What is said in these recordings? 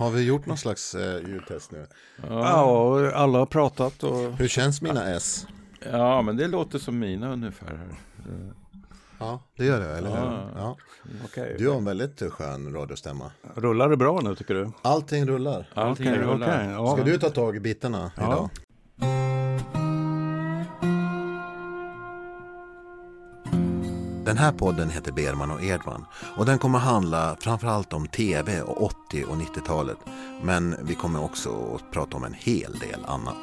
Har vi gjort någon slags eh, ljudtest nu? Ja, och alla har pratat och Hur känns mina S? Ja, men det låter som mina ungefär. Här. Ja, det gör det, eller hur? Ja. Ja. okej. Du har en väldigt skön radiostämma. Rullar det bra nu tycker du? Allting rullar. Allting Okej, rullar. okej, ja. Ska du ta tag i bitarna Ja. idag? Den här podden heter Berman och Edman och den kommer handla framförallt om tv och 80 och 90-talet. Men vi kommer också att prata om en hel del annat.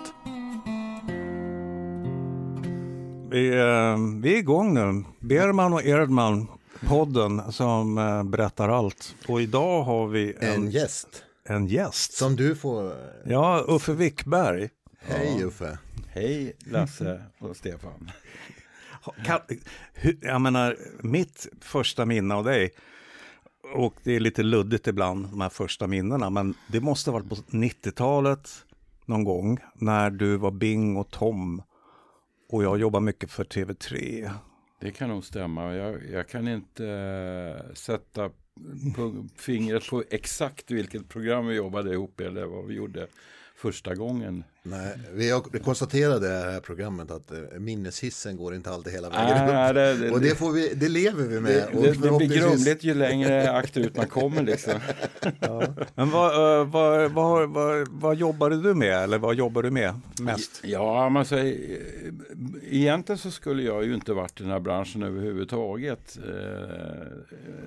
Vi, eh, vi är igång nu. Berman och Erdman, podden som eh, berättar allt. Och idag har vi en, En gäst en gäst. som du får... Ja, Uffe Wickberg. Hej Uffe! Hej Lasse och Stefan. Kan, hur, jag menar, mitt första minne av dig, och det är lite luddigt ibland, de här första minnena, men det måste ha varit på 90-talet någon gång, när du var Bing och Tom, och jag jobbade mycket för TV3. Det kan nog stämma. Jag, jag kan inte äh, sätta fingret på exakt vilket program vi jobbade ihop eller vad vi gjorde första gången. Nej, vi konstaterade i det här programmet att eh, minneshissen går inte alltid hela vägen Nej, upp. det- det- och det, får vi, det lever vi med. Det, det, det blir förhoppningsvis- grumligt ju längre akterut man kommer liksom. Men vad, eh, vad, vad, vad, vad jobbade du med, eller vad jobbar du med mest? Ja, man säger, eh, egentligen så skulle jag ju inte varit i den här branschen överhuvudtaget.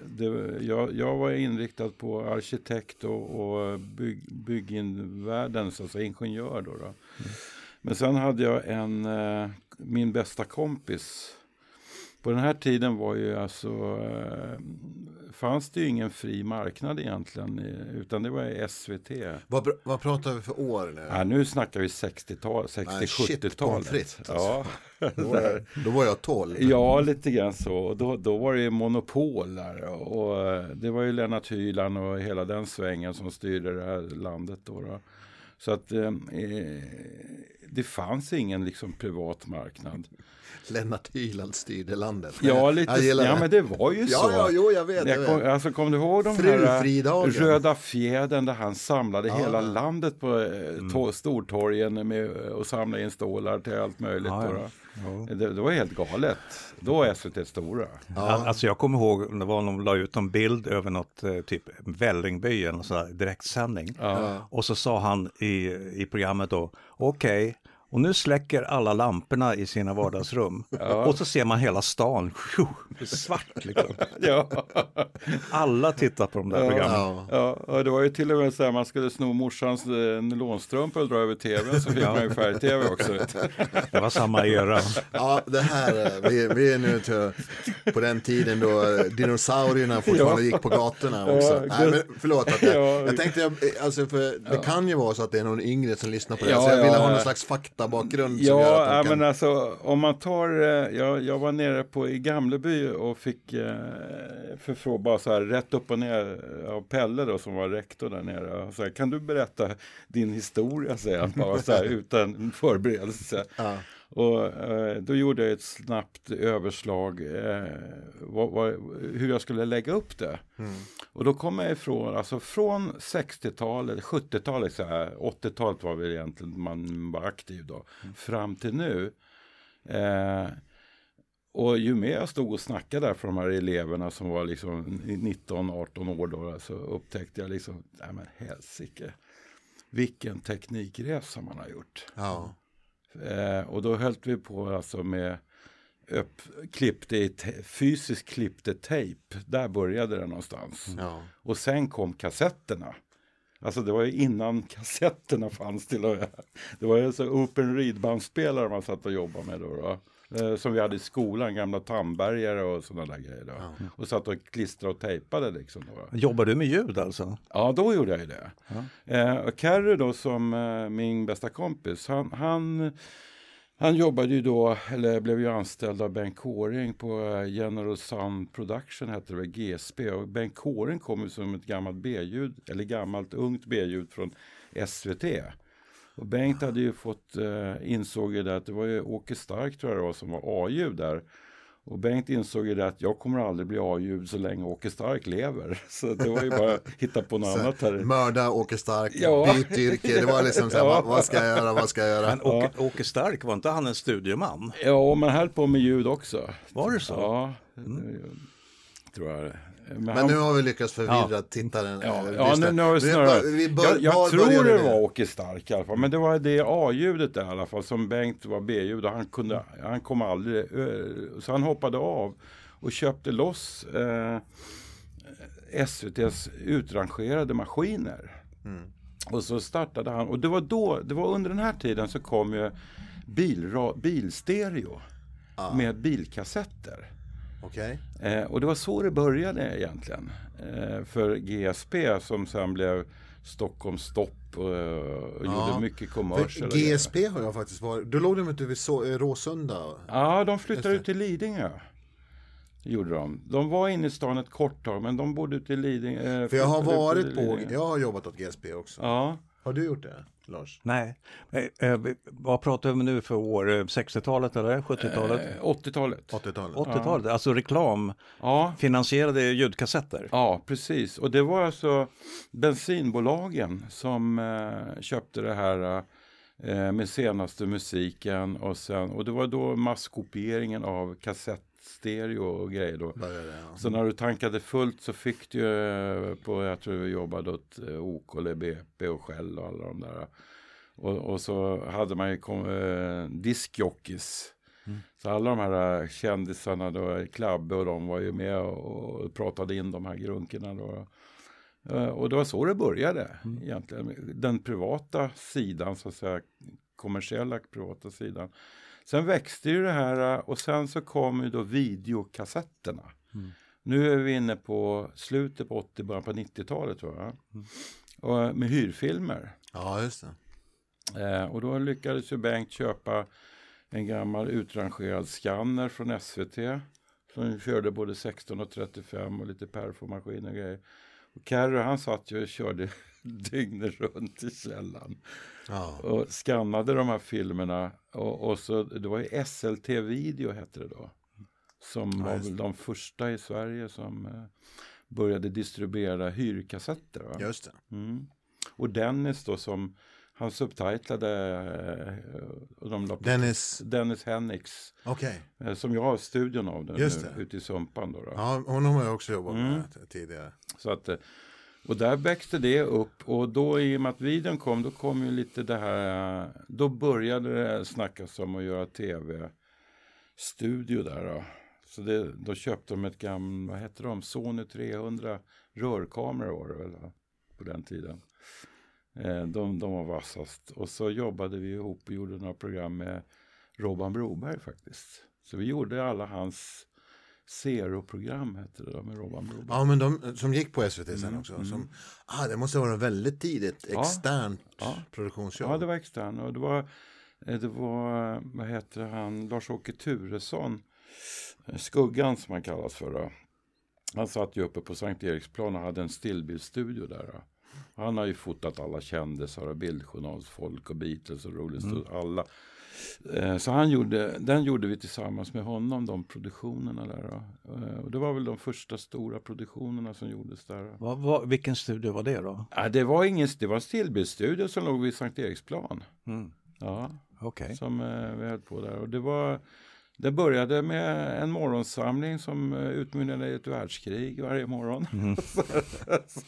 Det, jag, jag var inriktad på arkitekt och, och bygg, byggvärldens, alltså ingenjör då. då. Men sen hade jag en, eh, min bästa kompis. På den här tiden var ju alltså, eh, fanns det ju ingen fri marknad egentligen, utan det var SVT. Vad, pr- vad pratar vi för år nu? Ja, nu snackar vi 60-tal, Nej, shit, pommes 60-70-talet. frites, alltså. ja. Då, var jag, då var jag 12. ja, lite grann så. Och Då, då var det ju monopol där. Och, och eh, det var ju Lennart Hyland och hela den svängen som styrde det här landet. Då, då. Så att eh, eh, det fanns ingen liksom privat marknad. Lennart Hyland styrde landet. Ja, lite, ja det. men det var ju så. Ja, ja, jo, jag vet. Jag Jag kom, vet. alltså, kom du ihåg de Fru här Fridagen. Röda fjädern där han samlade Ja. hela landet på eh, to- Stortorgen med, och samlade in stålar till allt möjligt. Ja, då, ja. Det, det var helt galet. Då var SVT stora. Ja. Alltså jag kommer ihåg, det var någon la ut en bild över något eh, typ Vällingby, en sån här direktsändning. Ja. Och så sa han i, i programmet då, okej, och nu släcker alla lamporna i sina vardagsrum. Och så ser man hela stan, svart liksom. Ja. Alla tittar på de där programmen. Ja. Ja, det var ju till och med så här man skulle sno morsans eh, nylonstrumpa och dra över tvn så fick man ju färg-tv också. Det var samma era. ja, det här, eh, vi, vi är nu till, på den tiden då eh, dinosaurierna fortfarande Ja. gick på gatorna också. Ja, Nej, men förlåt att jag, Ja. jag tänkte, jag, alltså för det kan ju vara så att det är någon yngre som lyssnar på det. Ja, så jag ville ja, ha någon ja. slags faktabakgrund Ja, ja kan... men alltså om man tar, eh, jag, jag var nere på i Gamleby och fick eh, förfråga bara så här rätt upp och ner av Pelle då som var rektor där nere. Så här, kan du berätta din historia, säger han bara så här utan förberedelse. Ja. Och eh, då gjorde jag ett snabbt överslag eh, vad, vad, hur jag skulle lägga upp det. Och då kom jag ifrån, alltså från 60-talet, 70-talet, så här, 80-talet var väl egentligen man var aktiv då, fram till nu. Eh, och ju mer jag stod och snackade där för de här eleverna som var liksom 19-18 år då, så upptäckte jag liksom, nej men helsike, vilken teknikresa man har gjort. Ja. Eh, och då höll vi på alltså med upp, klippte i fysiskt klippte tejp. Där började det någonstans. Ja. Och sen kom kassetterna. Alltså det var ju innan kassetterna fanns till och med. Det var ju så open read-bandspelare man satt och jobbade med då. då. Eh, Som vi hade i skolan, gamla Tambergare och sådana där grejer. Då. Och satt och klistrade och tejpade liksom. Då. Jobbar du med ljud alltså? Ja, då gjorde jag ju det. Eh, och Kerry då som eh, min bästa kompis, han, han, han jobbade ju då, eller blev ju anställd av Bengt Kåring på eh, General Sound Production, hette det väl, GSB. Och Bengt Kåring kom ju som ett gammalt B-ljud, eller gammalt ungt B-ljud från SVT. Och Bengt hade ju fått, eh, insåg ju det att det var ju Åke Stark tror jag det var som var A-ljud där. Och Bengt insåg ju det att jag kommer aldrig bli A-ljud så länge Åke Stark lever. Så det var ju bara att hitta på något annat här. Mörda Åke Stark, Ja. byt yrke. Det var liksom så här, Ja. vad, vad ska jag göra, vad ska jag göra? Men Åke, Åke Stark, var inte han en studieman? Ja, man höll på med ljud också. Var det så? Ja, det tror jag. Men, han- nu har vi lyckats förvirra tittaren. Ja, eh, ja nu, nu har vi snurrat. vi bör- jag jag tror det var Åke Stark i alla fall. Men det var det A-ljudet där i alla fall som Bengt var B-ljud han, kunde, han kom aldrig, eh, så han hoppade av och köpte loss eh, SVTs utrangerade maskiner. Mm. Och så startade han, och det var då, det var under den här tiden så kom ju bilra, bilstereo Ah. med bilkassetter. Okej. Eh, och det var så det började egentligen. Eh, för GSP som sen blev Stockholms stopp och, och Ja. gjorde mycket grejer. GSP har jag faktiskt varit. Då låg de inte vid så, eh, Råsunda. Ja, de flyttade ut till Lidingö. Gjorde de. De var inne i stan ett kort tag, men de bodde ute i Lidingö. eh, För jag har varit på, jag har jobbat åt GSP också. Ja, Har du gjort det, Lars? Nej. Eh, eh, vad pratar vi nu för år? Eh, 60-talet eller 70-talet? eh, 80-talet. 80-talet? 80-talet, alltså reklam, Ja, finansierade ljudkassetter. Ja, precis. Och det var alltså bensinbolagen som eh, köpte det här eh, med senaste musiken och sen och det var då masskopieringen av kassettstereo och grejer då. Började, ja. Så när du tankade fullt så fick du eh, på, jag tror vi jobbade åt eh, OK eller BP och Shell och alla de där. Och, och så hade man ju kom, eh, diskjockeys. Så alla de här eh, kändisarna då, Klabbe och de var ju med och, och pratade in de här grunkorna då. Eh, Och det var så det började egentligen. Den privata sidan så att säga, kommersiella privata sidan. Sen växte ju det här och sen så kom ju då videokassetterna. Nu är vi inne på slutet på 80, början på 90-talet tror jag. Och med hyrfilmer. ja, just det. Eh, och då lyckades ju Bengt köpa en gammal utrangerad skanner från SVT. Som körde både 16 och 35 och lite perfomaskin och grejer. Och Carro han satt ju och körde dygnet runt i källaren. Ja. Och skannade de här filmerna. Och, och så, det var ju SLT Video hette det då. Som Ja, var väl de första i Sverige som eh, började distribuera hyrkassetter. Va? Just det. Mm. Och Dennis då som han subtitlade eh, och de Dennis, Dennis Hennix okej. eh, som jag har studion av nu, Just nu ute i Sumpan. Då, då. Ja, honom har jag också jobbat Mm. med tidigare. Så att, eh, och där växte det upp och då i och med att videon kom då kom ju lite det här, då började det snackas om att göra tv-studio där då. Så det, då köpte de ett gammalt, vad hette de, Sony 300 rörkameror var det väl på den tiden. Eh, de, de var vassast. Och så jobbade vi ihop och gjorde några program med Robban Broberg faktiskt. Så vi gjorde alla hans Zero-program hette det då med Robban Broberg. Ja, men de som gick på SVT sen Mm, också. mm. Som, ah, det måste vara väldigt tidigt externt Ja. produktionsjobb. Ja, det var extern. Och det var, eh, det var, vad heter han, Lars-Åke Turesson, eh, Skuggan som han kallas för. Då. Han satt ju uppe på Sankt Eriksplan och hade en stillbildsstudio där. Då. Han har ju fotat alla kändisar och bildjournalsfolk och Beatles och Rolling Stones, alla. Eh, Så han gjorde, den gjorde vi tillsammans med honom, de produktionerna där. Eh, Och det var väl de första stora produktionerna som gjordes där. Då. Vad, vad, vilken studio var det då? Ja, det var ingen, det var en stillbildsstudio som låg vid Sankt Eriksplan. Mm. Ja, Okej. som eh, vi höll på där. Och det, var, det började med en morgonsamling som eh, utmynnade i ett världskrig varje morgon.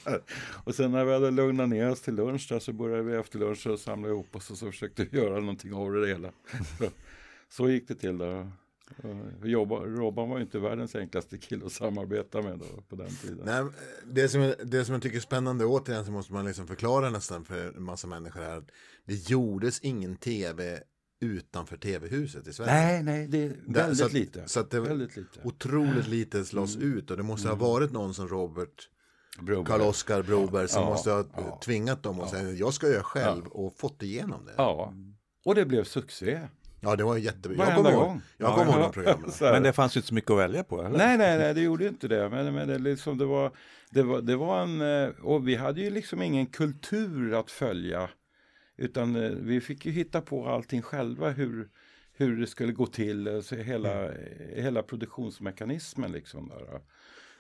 här. Och sen när vi hade lugnat ner oss till lunch där, så började vi efter lunch och samla ihop oss och så försökte vi göra någonting av det hela. så, så gick det till där. Robban var ju inte världens enklaste kille att samarbeta med då, på den tiden. Nej, det, som, det som jag tycker är spännande, återigen så måste man liksom förklara nästan för en massa människor här. att Det gjordes ingen tv utanför tv-huset i Sverige. Nej, nej, det är väldigt så att- lite. så att det- väldigt lite. Otroligt lite slås Mm. ut och det måste ha varit någon som Robert. Karl-Oskar Broberg som Ja, måste ha ja. tvingat dem och säga jag ska göra själv och fått igenom det. Ja, och det blev succé. Ja, det var jättebra. Jag kommer ihåg, gång. jag ihåg Ja, de programmen. Men det fanns ju inte så mycket att välja på, eller? Nej, nej, nej, det gjorde inte det. Men, men det, liksom, det, var, det, var, det var en... eh, Och vi hade ju liksom ingen kultur att följa. Utan eh, vi fick ju hitta på allting själva. Hur, hur det skulle gå till, alltså hela, hela produktionsmekanismen liksom. Där.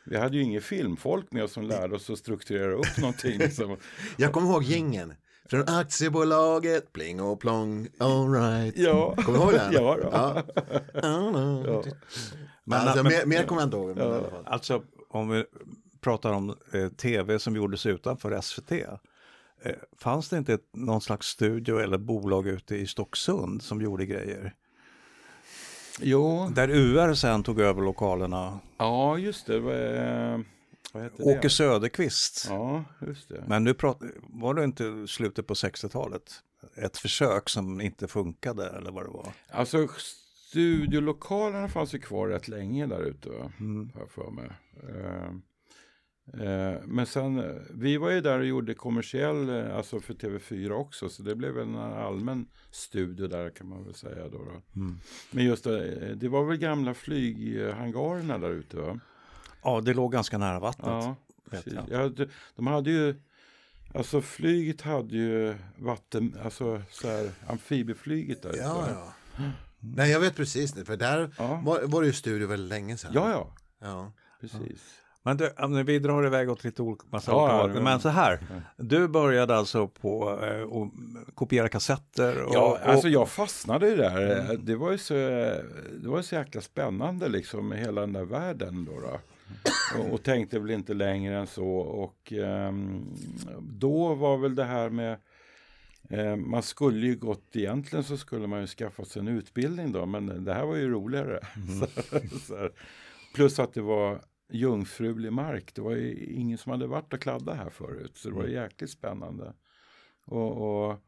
Vi hade ju inget filmfolk med oss som lärde oss att strukturera upp någonting. Liksom. Jag kommer ihåg gingen. Från aktiebolaget, pling och plong, alright. Ja. Kommer du ihåg den? Ja, då. ja. Ja. Men, alltså, men- mer, mer kommer jag inte ihåg. Men, i alla fall. Alltså om vi pratar om eh, tv som gjordes utanför SVT. Eh, fanns det inte ett, någon slags studio eller bolag ute i Stocksund som gjorde grejer? Jo, Där UR sen tog över lokalerna. ja just det. Vad, eh, vad heter det? Åke Söderqvist. Ja, just det. Men nu prat, var det inte slutet på 60-talet? Ett försök som inte funkade eller vad det var? Alltså studiolokalerna fanns ju kvar rätt länge där ute? Mm. har jag för mig. Eh, men sen, eh, vi var ju där och gjorde kommersiell, eh, alltså för TV4 också, så det blev en allmän studio där kan man väl säga då. då. Mm. Men just det, det var väl gamla flyghangarerna där ute va? Ja, det låg ganska nära vattnet. Ja, precis. Ja, de, de hade ju, alltså flyget hade ju vatten, alltså så här amfibieflyget där. Ja, ja. Nej, jag vet precis. För där Ja. var, var det ju studio väldigt länge sedan. ja, ja, ja. precis. Men du, vi drar iväg åt lite olika, massa Ja, olika. Men så här, du började alltså på eh, att kopiera kassetter? Och, Ja, alltså jag fastnade ju där. Det var ju så, det var så jäkla spännande liksom med hela den där världen då. då. Och, och tänkte väl inte längre än så. Och ehm, då var väl det här med eh, man skulle ju gått, egentligen så skulle man ju skaffat sig en utbildning då, men det här var ju roligare. Så, så här. Plus att det var jungfrulig mark. Det var ju ingen som hade varit och kladdat här förut, så det var jäkligt spännande. Och, och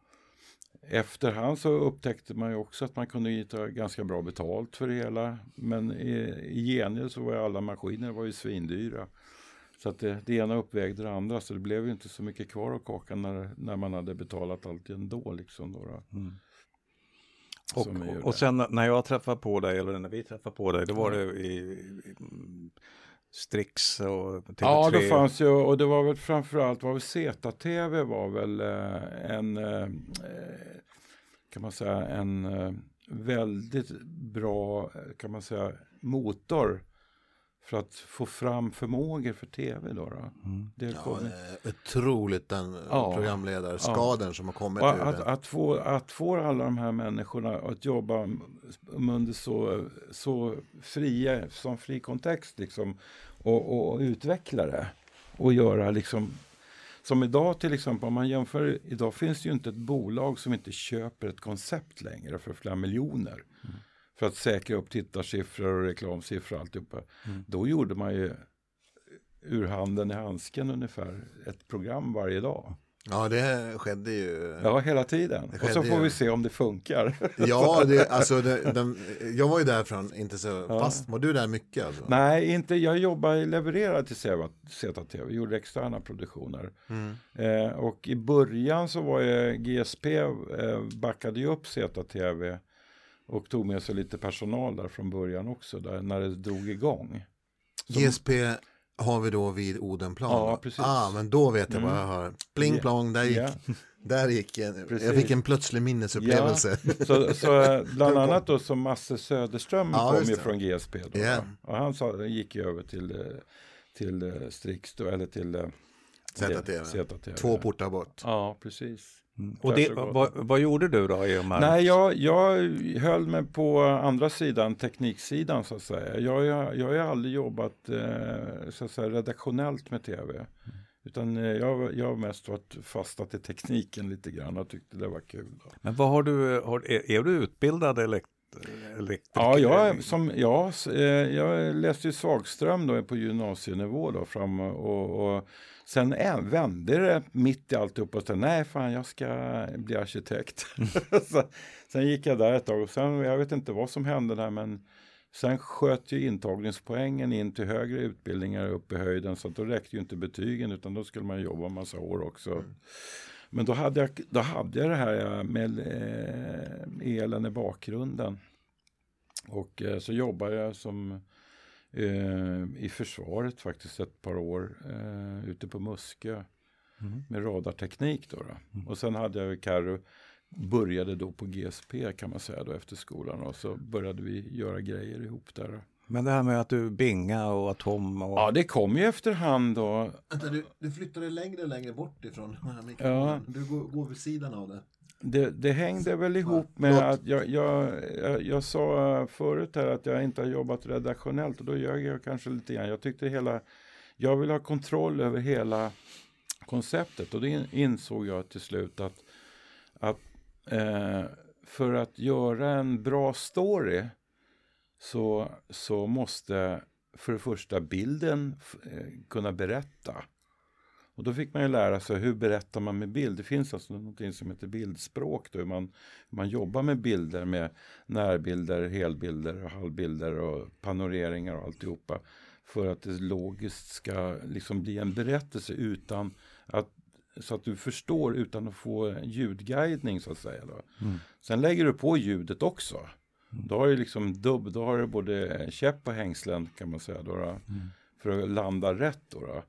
efterhand så upptäckte man ju också att man kunde ta ganska bra betalt för det hela. Men i, i gengäld så var ju alla maskiner var ju svindyra. Så att det, det ena uppvägde det andra så det blev ju inte så mycket kvar av kakan när, när man hade betalat allt ändå. Liksom då, då. Mm. och, och sen när jag träffade på dig, eller när vi träffade på dig, då var det i, i mm, Strix och TV3. Ja, då fanns ju, och det var väl framförallt, var väl ZTV var väl en, eh, kan man säga, en eh, väldigt bra, eh, kan man säga, motor för att få fram förmågor för tv då. då. Mm. Det Ja, otroligt den Ja. programledarskadern som har kommit och ur att, att, få, att få alla de här människorna att jobba under så, så fria, som fri kontext liksom, och, och, och utveckla det. Och göra liksom, som idag till exempel, om man jämför, idag finns det ju inte ett bolag som inte köper ett koncept längre för flera miljoner. För att säkra upp tittarsiffror och reklamsiffror och alltihopa. Då gjorde man ju ur handen i handsken ungefär ett program varje dag. Ja, det skedde ju. Ja, hela tiden. Och så får ju. vi se om det funkar. Ja, det, alltså, det, den, jag var ju där från inte så fast. Var du där mycket? Alltså? Nej, inte. Jag jobbar, levererade till ZTV, gjorde externa produktioner. Mm. Eh, och i början så var jag, GSP eh, backade ju upp ZTV och tog med sig lite personal där från början också, där, när det drog igång. Som- GSP har vi då vid Odenplan. Ja, precis. Ah, men då vet jag vad jag har. Pling Ja. plong, där gick, Ja. där gick en, Precis. jag fick en plötslig minnesupplevelse. Så, så eh, bland annat då som Masse Söderström Ja, kom ju från GSP. Då, Ja. va? Och han sa, gick ju över till, eh, till eh, Strix då, eller till ZTV. ZTV. Två portar bort. Ja, precis. Mm. Och det, vad, vad gjorde du då här? Nej, jag, jag höll mig på andra sidan, tekniksidan så att säga. Jag, har ju- jag har aldrig jobbat eh, så att säga, redaktionellt med tv. Utan eh, jag, jag har mest varit fastat i tekniken lite grann och tyckte det var kul. Då. Men vad har du, har, är, är du utbildad elekt, elektriker? Ja, jag, som, ja, eh, jag läste ju Svagström då på gymnasienivå då fram och, och sen vände det mitt i alltihop och sa nej fan jag ska bli arkitekt. så, sen gick jag där ett tag och sen, jag vet inte vad som hände där men sen sköt ju intagningspoängen in till högre utbildningar upp i höjden så att då räckte ju inte betygen utan då skulle man jobba en massa år också. Men då hade, jag, då hade jag det här med eh, elen i bakgrunden. Och eh, så jobbade jag som eh, i försvaret faktiskt ett par år eh, ute på Muskö Mm. med radarteknik. Då, då. Och sen hade jag Carro började då på GSP kan man säga då efter skolan och så började vi göra grejer ihop där. Men det här med att du binga och Atom och... Ja, det kom ju efterhand då. Vänta, du, du flyttade längre och längre bort ifrån Ja. Du går, går vid sidan av det. Det, det hängde väl ihop med Låt- att jag, jag, jag, jag sa förut här att jag inte har jobbat redaktionellt och då ljög jag kanske lite grann. Jag tyckte hela, jag vill ha kontroll över hela konceptet och in- insåg jag till slut att, att eh, för att göra en bra story så, så måste för det första bilden eh, kunna berätta. Och då fick man ju lära sig hur berättar man med bild. Det finns alltså något som heter bildspråk. Då, hur, man, hur man jobbar med bilder med närbilder, helbilder, och halvbilder och panoreringar och alltihopa. För att det logiskt ska liksom bli en berättelse utan att så att du förstår utan att få ljudguidning så att säga. Då. Sen lägger du på ljudet också. Då har du liksom dubb, då har du både käpp och hängslen kan man säga. Då, då, För att landa rätt. Då, då.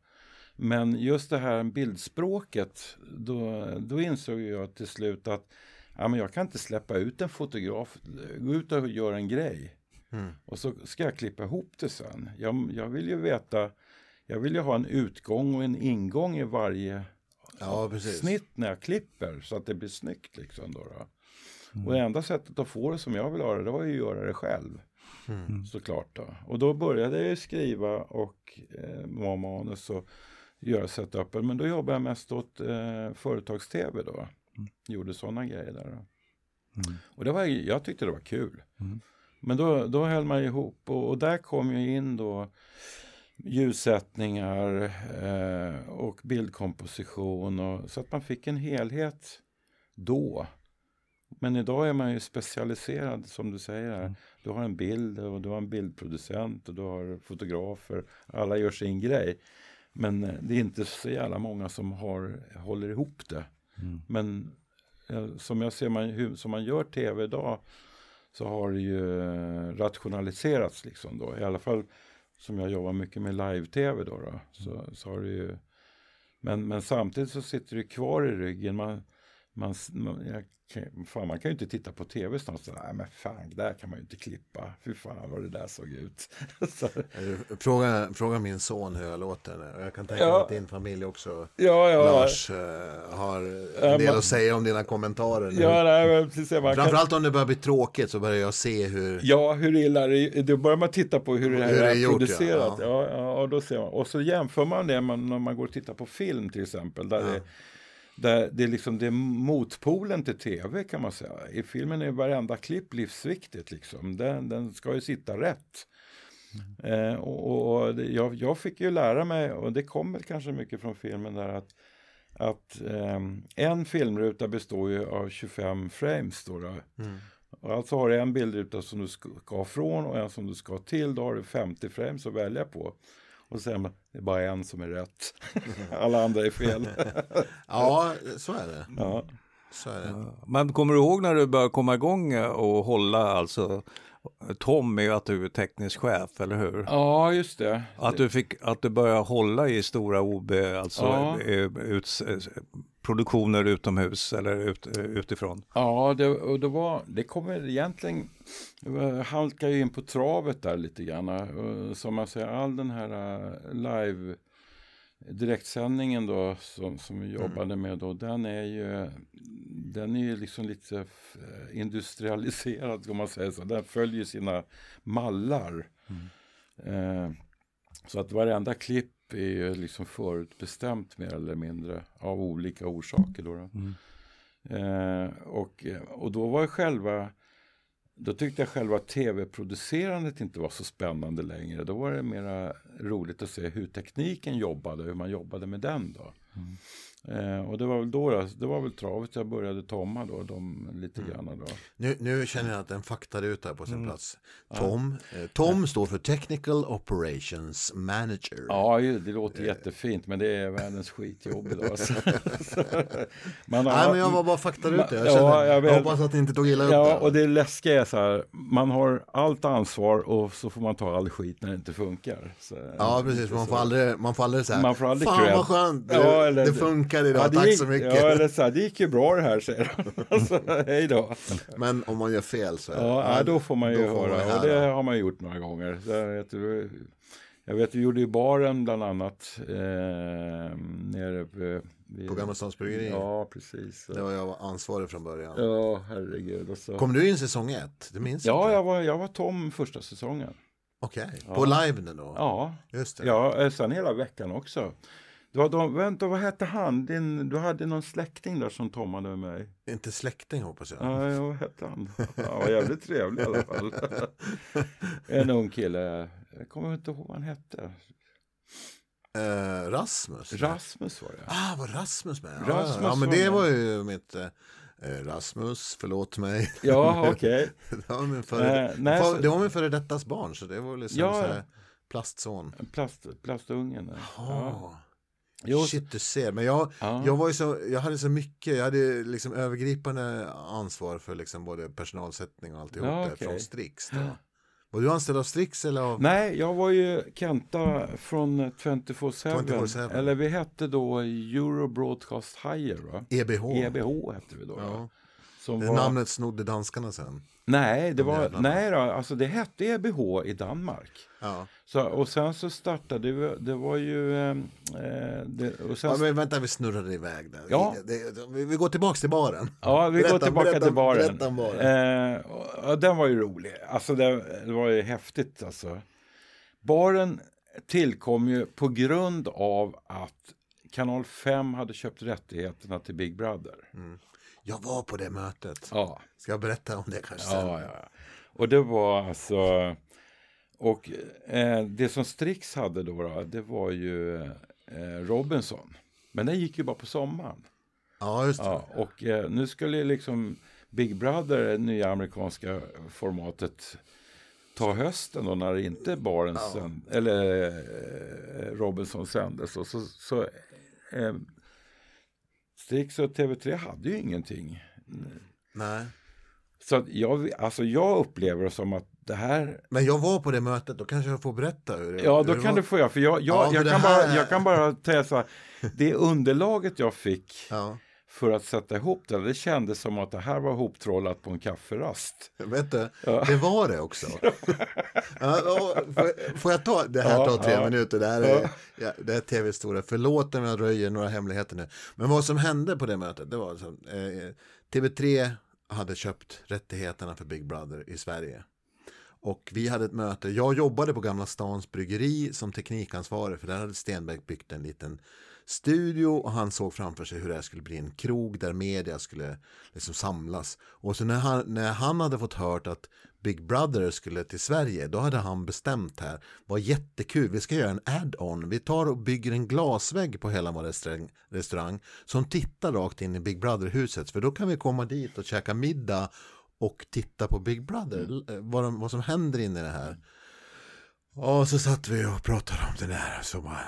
Men just det här bildspråket, då, då insåg jag till slut att ja, men jag kan inte släppa ut en fotograf, gå ut och göra en grej. Och så ska jag klippa ihop det sen. Jag, jag vill ju veta, jag vill ju ha en utgång och en ingång i varje Ja, snitt när jag klipper så att det blir snyggt. Liksom då, då. Och det enda sättet att få det som jag vill ha det, det var ju att göra det själv. Såklart då. Och då började jag ju skriva och eh, manus och göra setupen. Men då jobbade jag mest åt eh, företags-tv då. Gjorde sådana grejer där. Då. Och det var, jag tyckte det var kul. Men då, då höll man ihop och, och där kom ju in då ljussättningar eh, och bildkomposition och, så att man fick en helhet då. Men idag är man ju specialiserad som du säger här. Du har en bild och du har en bildproducent och du har fotografer. Alla gör sin grej. Men eh, det är inte så jävla många som har, håller ihop det. Men eh, som jag ser man, hur, som man gör tv idag så har det ju eh, rationaliserats liksom då. I alla fall som jag jobbar mycket med live-tv då. då så, så har det ju, men, men samtidigt så sitter det kvar i ryggen. Man, man, man, jag, kan- fan, man kan ju inte titta på tv snart så nej men fan, där kan man ju inte klippa. Fy fan vad det där såg ut. så, Fråga, fråga min son hur jag låter. Jag kan tänka Ja. mig att din familj också, ja, ja. Lars, eh, har en del man- att säga om dina kommentarer. nu. Ja, nej, precis, man kan, Framförallt om det börjar bli tråkigt så börjar jag se hur... Ja, hur illa det är. Då börjar man titta på hur det här Hur det är gjort, producerat. ja. Ja. Ja, och, då ser man. och så jämför man det när man går och tittar på film till exempel. Där, det, där det, är liksom, det är motpolen till tv kan man säga. I filmen är varenda klipp livsviktigt. Liksom. Den, den ska ju sitta rätt. Eh, och, och, jag, jag fick ju lära mig, och det kom väl kanske mycket från filmen där att att ehm, en filmruta består ju av 25 frames. Då, då. Och alltså har du en bildruta som du ska ska från och en som du ska till. Då har du 50 frames att välja på. Och sen det är bara en som är rätt. Alla andra är fel. Ja, så är det. ja. Så är det. Men kommer du ihåg när du började komma igång och hålla alltså Tom är ju att du är teknisk chef, eller hur? ja, just det. Att du, fick, att du började hålla i stora OB, alltså Ja. ut, produktioner utomhus eller ut, eh, utifrån. Ja, det, och det, var, det kommer egentligen halkar ju in på travet där lite grann. Och Som man säger, all den här eh, live direktsändningen då som, som vi jobbade med då, den är ju den är ju liksom lite eh, industrialiserad om man säger så. Den följer sina mallar. Eh, så att varenda klipp är ju liksom förutbestämt mer eller mindre av olika orsaker. Då, då. Eh, och, och då var själva då tyckte jag själva tv-producerandet inte var så spännande längre. Då var det mera roligt att se hur tekniken jobbade, hur man jobbade med den då. Eh, och det var väl då, det var väl travet jag började tomma då, de lite grann då. Nu, nu känner jag att en faktaruta är på sin plats. Tom, eh, Tom står för Technical Operations Manager. Ja, det låter jättefint, men det är världens skitjobb idag. Så, man har, Nej, men jag var bara faktar ut det. Jag, Ja, känner, jag jag, vet. hoppas att ni inte tog illa upp Ja, det. och det läskiga är så här, man har allt ansvar och så får man ta all skit när det inte funkar. Så, Ja, precis. Man får aldrig, man får aldrig säga, Man får aldrig fan cred." vad skönt, det, Ja, eller- det funkar idag, Ja, tack gick, så mycket. Ja, eller så här, det gick ju bra det här, säger han. alltså, hej då. Men om man gör fel så Ja, ja, då får man ju då höra. man och det har man gjort några gånger. Jag, vet, ju- jag vet, vi gjorde ju baren bland annat eh, nere vid, På Gamla Stans Bryggeri. Ja, precis. Det var jag ansvarig från början. Ja, herregud. Och så. Kom du in säsong ett? Det minns Ja, inte. jag var, jag var Tom första säsongen. Okej, Ja. på live nu då? Ja, Just det. ja eh, sen hela veckan också. Det var de, vänta, vad hette han? Din, du hade någon släkting där som Tom hade med mig. Inte släkting hoppas jag. Ja, ja, vad hette han? Han var jävligt trevlig i alla fall. en ung kille. Jag kommer inte ihåg vad han hette. Eh, Rasmus? Rasmus var det. Ah, var Rasmus med? Rasmus ja, ja, men det var ju mitt... Eh, Rasmus, förlåt mig. Ja, okej. det, var min före, Eh, nej, det var min före dettas barn, så det var liksom Ja, så här, plastson. Plast, plastungen. Ja. Jo, Shit, du ser. Men jag, ja. jag, var ju så, jag hade så mycket, jag hade liksom övergripande ansvar för liksom både personalsättning och alltihop Ja, okej. från Strix. Då. Var du anställd av Strix eller av? Nej, jag var ju Kenta från 24-7. 24/7. Eller vi hette då Euro Broadcast Hire. Va? EBH. EBH hette vi då. Ja. Som Det var... namnet snodde danskarna sen. Nej, det De var... jävlarna. Nej då, alltså det hette EBH i Danmark. Ja. Så, och sen så startade vi, det var ju... Eh, det, och sen, ja, men vänta, vi snurrade iväg där. Ja. Vi, vi går tillbaka till baren. Ja, vi Berätta- går tillbaka berätta- till baren. berätta baren. Eh, och, och den var ju rolig. Alltså det, det var ju häftigt alltså. Baren tillkom ju på grund av att Kanal 5 hade köpt rättigheterna till Big Brother. Jag var på det mötet. Ja, Ska jag berätta om det kanske sen? ja, ja. Och det var alltså... Och eh, det som Strix hade då, då det var ju eh, Robinson. Men den gick ju bara på sommaren. Ja, just det. Ja, och eh, nu skulle liksom Big Brother, det nya amerikanska formatet, ta hösten då när inte Baren Ja. eller eh, Robinson sändes. Och så, så eh, Strix och TV3 hade ju ingenting. Nej. Så jag, alltså jag upplever det som att det här... Men jag var på det mötet, då kanske jag får berätta hur det Ja, hur då det kan var. du få göra. För jag, jag, Ja, för jag, det kan här- bara, jag kan bara säga så här. Det underlaget jag fick Ja, för att sätta ihop det, det kändes som att det här var hoptrollat på en kafferast. vet du, Ja. det var det också. ja, får, jag ta, det här tar tre ja. minuter, det här är, Ja. det är tv-historia. Förlåt om jag röjer några hemligheter nu. Men vad som hände på det mötet, det var alltså, eh, TV3 hade köpt rättigheterna för Big Brother i Sverige. Och vi hade ett möte, jag jobbade på Gamla Stans bryggeri som teknikansvarig för där hade Stenbeck byggt en liten studio och han såg framför sig hur det här skulle bli en krog där media skulle liksom samlas. Och så när han, när han hade fått hört att Big Brother skulle till Sverige, då hade han bestämt här, var jättekul, vi ska göra en add-on, vi tar och bygger en glasvägg på hela vår restaurang, restaurang som tittar rakt in i Big Brother-huset, för då kan vi komma dit och käka middag och titta på Big Brother, eh, vad, de, vad som händer inne i det här. Och så satt vi och pratade om det där. Så bara,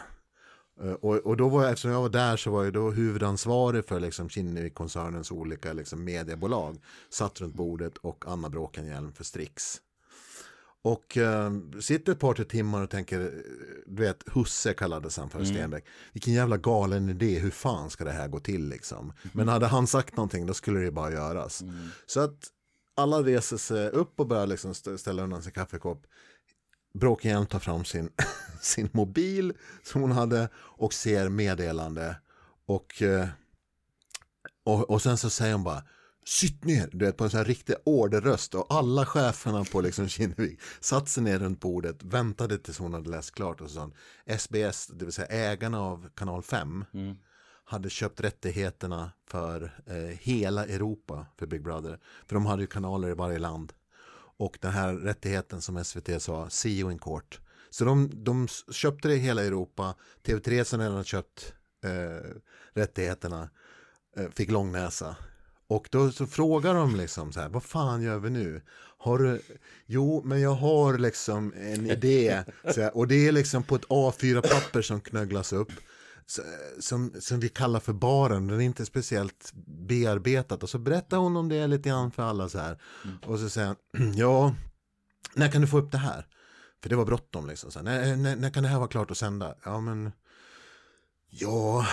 och, och då var jag, eftersom jag var där så var jag då huvudansvarig för liksom Kinnevik-koncernens olika liksom mediebolag. Satt runt bordet och Anna Bråkenhielm för Strix. Och eh, sitter ett par tre timmar och tänker, eh, du vet, Husse kallades han för Stenbeck. Vilken jävla galen idé, hur fan ska det här gå till liksom? Men hade han sagt någonting då skulle det bara göras. Så att alla reser sig upp och börjar liksom st- ställa undan sin kaffekopp. Bråkenhielm tar fram sin, sin mobil som hon hade och ser meddelande. Och, eh, och, och sen så säger hon bara Sitt ner, du vet på en sån här riktig orderröst och alla cheferna på liksom Kinnevik satt sig ner runt bordet, väntade tills hon hade läst klart och så sa hon, SBS, det vill säga ägarna av kanal 5 Mm. hade köpt rättigheterna för eh, hela Europa för Big Brother. För de hade ju kanaler i varje land. Och den här rättigheten som SVT sa, you in court. Så de, de köpte det i hela Europa. TV3 som redan köpt eh, rättigheterna eh, fick långnäsa. Och då så frågar de liksom så här, vad fan gör vi nu? Har du, jo men jag har liksom en idé. Så här, och det är liksom på ett A4-papper som knögglas upp. Som, som vi kallar för baren. Den är inte speciellt bearbetat. Och så berättar hon om det lite grann för alla så här. Och så säger han, ja, när kan du få upp det här? För det var bråttom liksom. Så här, när, när, när kan det här vara klart att sända? Ja, men ja,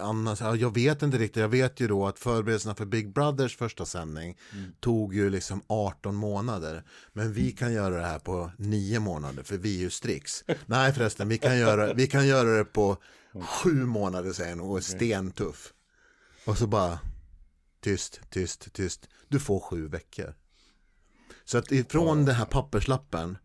annars, ja, jag vet inte riktigt. Jag vet ju då att förberedelserna för Big Brothers första sändning tog ju liksom 18 månader. Men vi kan göra det här på 9 månader för vi är ju Strix. Nej förresten, vi kan göra, vi kan göra det på 7 månader säger och är stentuff. Och så bara tyst, tyst, tyst. Du får sju veckor. Så att ifrån den här papperslappen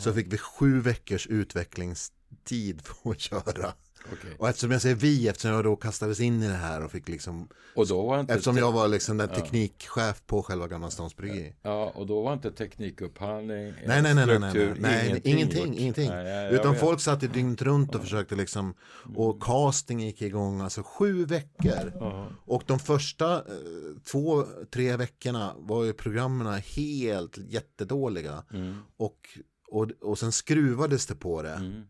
så fick vi sju veckors utvecklingstid för att köra. Okej. Och eftersom jag säger vi, eftersom jag då kastades in i det här och fick liksom Och då var inte Eftersom jag var liksom den teknikchef på själva Gamla Stans Bryggeri. Ja, och då var inte teknikupphandling, Nej, nej, nej, nej, nej, struktur, nej, nej ingenting, gjort. ingenting. Nej, Utan vet. folk satt i dygnet runt och försökte liksom, och casting gick igång, alltså sju veckor. Och de första eh, två, tre veckorna var ju programmen helt jättedåliga. Mm. Och, och, och sen skruvades det på det. Mm.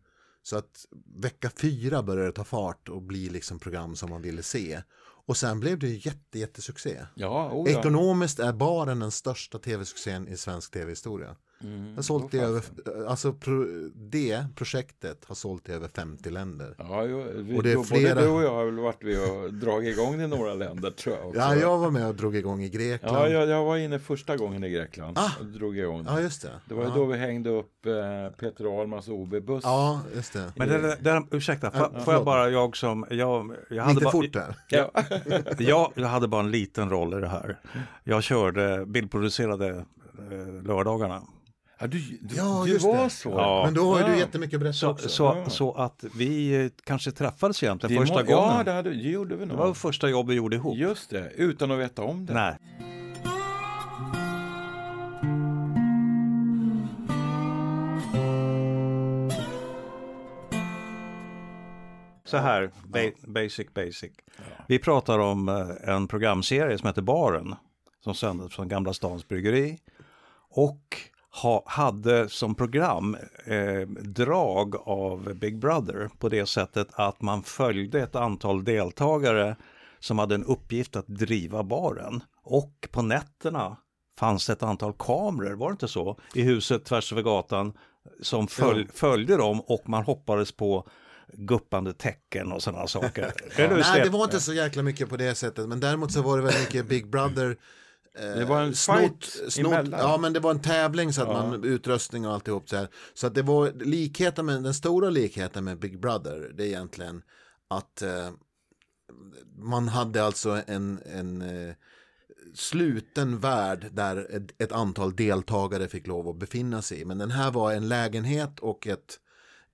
Så att vecka fyra började det ta fart och bli liksom program som man ville se. Och sen blev det ju jätte, jättesuccé. Ja, oh, ja. Ekonomiskt är baren den största tv-succén i svensk tv-historia. Mm. har sålt i över, alltså pro, det projektet har sålt i över 50 länder. Ja, jo, vi, Och det är då- flera- Både du och jag har väl varit med och dragit igång i några länder tror jag också. Ja, jag var med och drog igång i Grekland. Ja, Ja, jag, jag var inne första gången i Grekland Ah. och drog igång det. just det. Det var ju ja. då vi hängde upp eh, Peter Ahlmans OB-buss. Ja, just det. Men det, det, det, ursäkta, får, Ja, får jag bara, jag som, jag, jag, hade det bara, fort där? Ja. jag, jag hade bara en liten roll i det här. Jag körde, bildproducerade eh, lördagarna. Ja, du, du, Ja, du var det. så. Ja. Men då har ju Ja. du jättemycket att berätta Så, också. så, Ja. så att vi eh, kanske träffades egentligen Det första må- gången. Ja, det, hade, det gjorde vi det nog. var första jobb vi gjorde ihop. Just det, utan att veta om det. Nej. Så här, ba basic basic. Vi pratar om eh, en programserie som heter Baren som sändes från Gamla Stans Bryggeri och ha, hade som program eh, drag av Big Brother på det sättet att man följde ett antal deltagare som hade en uppgift att driva baren. Och på nätterna fanns det ett antal kameror, var det inte så? I huset tvärs över gatan som följ, följde dem och man hoppades på guppande tecken och sådana saker. Du Nej, det var inte så jäkla mycket på det sättet. Men däremot så var det väldigt mycket Big Brother. Eh, Det var en snott- fight snott, emellan. Ja, men det var en tävling så att man utrustning och alltihop så här. Så att det var likheten med, den stora likheten med Big Brother, det är egentligen att eh, man hade alltså en, en eh, sluten värld där ett, ett antal deltagare fick lov att befinna sig i. Men den här var en lägenhet och ett,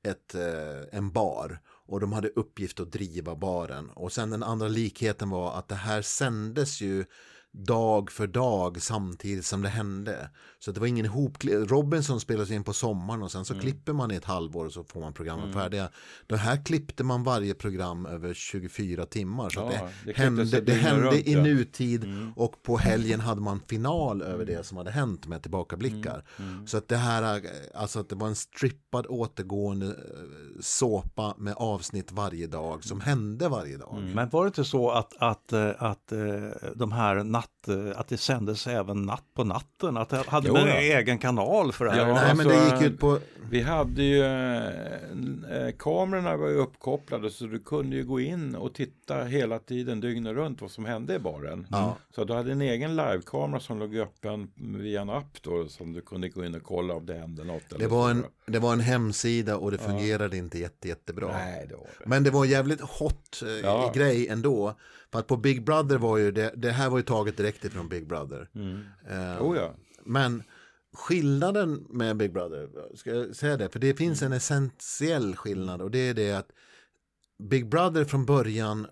ett, eh, en bar. Och de hade uppgift att driva baren. Och sen den andra likheten var att det här sändes ju dag för dag samtidigt som det hände. Så det var ingen ihop Robinson spelas in på sommaren och sen så klipper man i ett halvår och så får man programmen färdiga. Det här klippte man varje program över 24 timmar. Så Ja, att det det, hände, det hände runt, i nutid och på helgen hade man final över det som hade hänt med tillbakablickar. Så att det här, eh, alltså att det var en strippad återgående eh, såpa med avsnitt varje dag som hände varje dag. Men var det inte så att, att, eh, att eh, de här natt, eh, att det sändes även natt på natten? Att det hade Jo, en ja. egen kanal för det här? Ja, Nej men alltså, det gick ut på, Vi hade ju, eh, kamerorna var ju uppkopplade så du kunde ju gå in och titta hela tiden dygnet runt vad som hände i baren. Ja. Så du hade en egen livekamera som låg öppen via en app då som du kunde gå in och kolla om det hände något. eller det var en, det var en hemsida och det fungerade inte jätte, jättebra. Nej, det var det. Men det var en jävligt hot eh, Ja. grej ändå. För att på Big Brother var ju det, det här var ju taget direkt ifrån Big Brother. Eh, Oh, ja. Men skillnaden med Big Brother, ska jag säga det? För det finns en essentiell skillnad och det är det att Big Brother från början eh,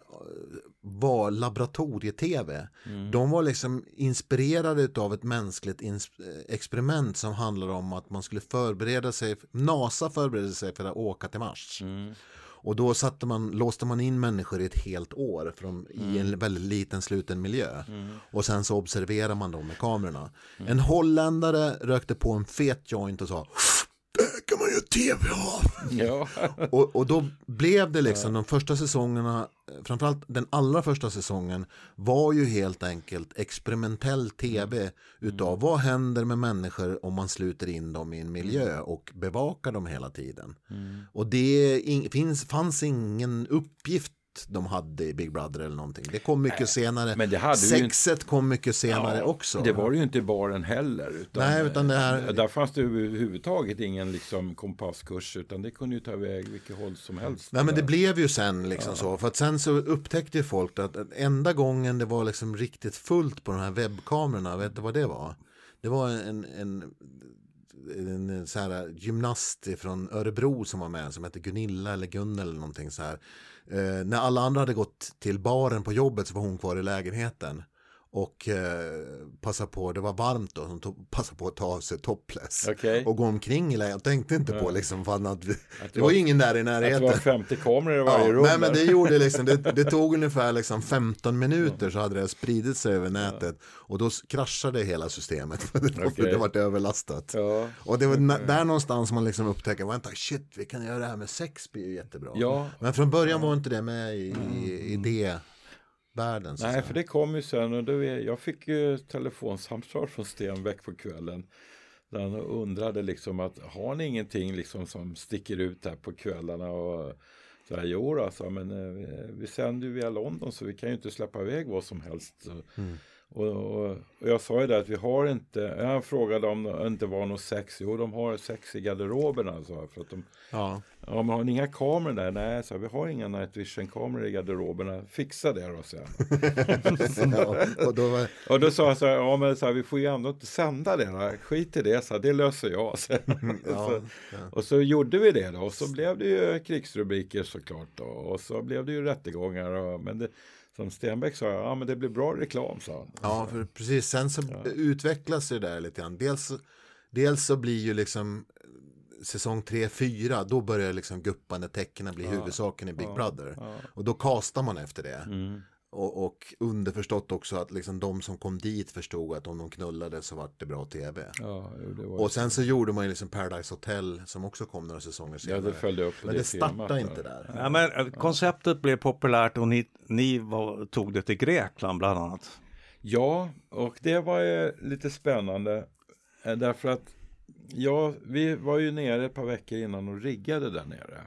var laboratorie-tv. De var liksom inspirerade av ett mänskligt eh, experiment som handlade om att man skulle förbereda sig, NASA förberedde sig för att åka till Mars. Och då satte man, låste man in människor i ett helt år de, i en väldigt liten sluten miljö. Och sen så observerar man dem med kamerorna. En holländare rökte på en fet joint och sa det här kan man göra tv av. Ja. Och, och då blev det liksom de första säsongerna, framförallt den allra första säsongen var ju helt enkelt experimentell tv utav vad händer med människor om man sluter in dem i en miljö och bevakar dem hela tiden. Och det in, finns, fanns ingen uppgift de hade i Big Brother eller någonting. Det kom mycket senare. men det hade ju inte- Sexet kom mycket senare Ja, också. Det var ju inte i baren heller. Utan, Nej, utan det här- Där fanns det överhuvudtaget ingen liksom, kompasskurs utan det kunde ju ta iväg vilket håll som helst. Nej men det blev ju sen liksom så. För att sen så upptäckte ju folk att enda gången det var liksom riktigt fullt på de här webbkamerorna, vet du vad det var? Det var en, en, en, en så här gymnast från Örebro som var med som hette Gunilla eller Gunnel eller någonting så här. Eh, när alla andra hade gått till baren på jobbet så var hon kvar i lägenheten. Och eh, passa på, det var varmt då, passade på att ta av sig topless. Okej. Och gå omkring i och tänkte inte på liksom, fan att vi, det det var var- ingen där i Att det närheten. var 50 kameror i varje Ja, rum. nej men det gjorde liksom, det, det tog ungefär liksom 15 minuter så hade det spridit sig över nätet och då kraschade hela systemet för det, var- Okej. det var överlastat. Ja. Och det var na- där någonstans man liksom upptäcker, vänta shit vi kan göra det här med sex blir ju jättebra. Ja. Men från början var inte det med i, i, i det världen. Så Nej, säga. för det kom ju sen och då jag fick ju telefonsamtal från Stenbeck på kvällen. Där han undrade liksom att har ni ingenting liksom som sticker ut här på kvällarna? Och så här, jo då, han, men eh, vi- sänder ju via London så vi kan ju inte släppa iväg vad som helst. Och, och, och jag sa ju det att vi har inte, jag frågade om det inte var något sex. Jo, de har sex i garderoberna. Så, för att de, ja. ja, men har ni inga kameror där? Nej, så, vi har inga night vision-kameror i garderoberna. Fixa det då, sen. ja, och då var, Och då sa han så här, ja men så här, vi får ju ändå inte sända det. Då. Skit i det, så här, det löser jag. Så, ja, så, och så gjorde vi det då. Och så blev det ju krigsrubriker såklart. Då. Och så blev det ju rättegångar. Och, men det, som Stenbeck sa, ja men det blir bra reklam, sa han. Ja, för precis. Sen så utvecklas det där lite grann. Dels, dels så blir ju liksom eh, säsong 3-4, då börjar liksom guppande tecknen bli huvudsaken i Big Brother. Och då kastar man efter det. Och, och underförstått också att liksom de som kom dit förstod att om de knullade så vart det bra tv. Ja, det var Och sen så gjorde man ju liksom Paradise Hotel som också kom några säsonger ja, senare. det följde upp Men det temat startade där. inte där. Ja, men eh, konceptet blev populärt och ni, ni var, tog det till Grekland bland annat. Ja, och det var ju lite spännande. eh, Därför att ja, vi var ju nere ett par veckor innan och riggade där nere.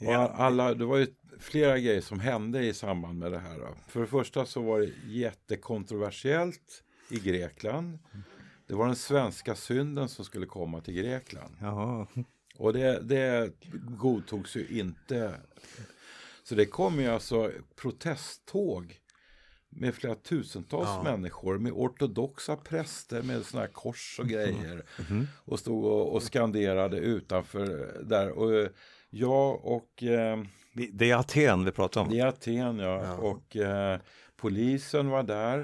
Och Ja. alla, det var ju flera grejer som hände i samband med det här. Då. För det första så var det jättekontroversiellt i Grekland. Det var den svenska synden som skulle komma till Grekland. Jaha. Och det, det godtogs ju inte. Så det kom ju alltså protesttåg med flera tusentals Ja. människor med ortodoxa präster med såna här kors och grejer. Och stod och, och skanderade utanför där. Och eh, jag och eh, Det är Aten vi pratar om. i Aten ja, Ja. och eh, polisen var där.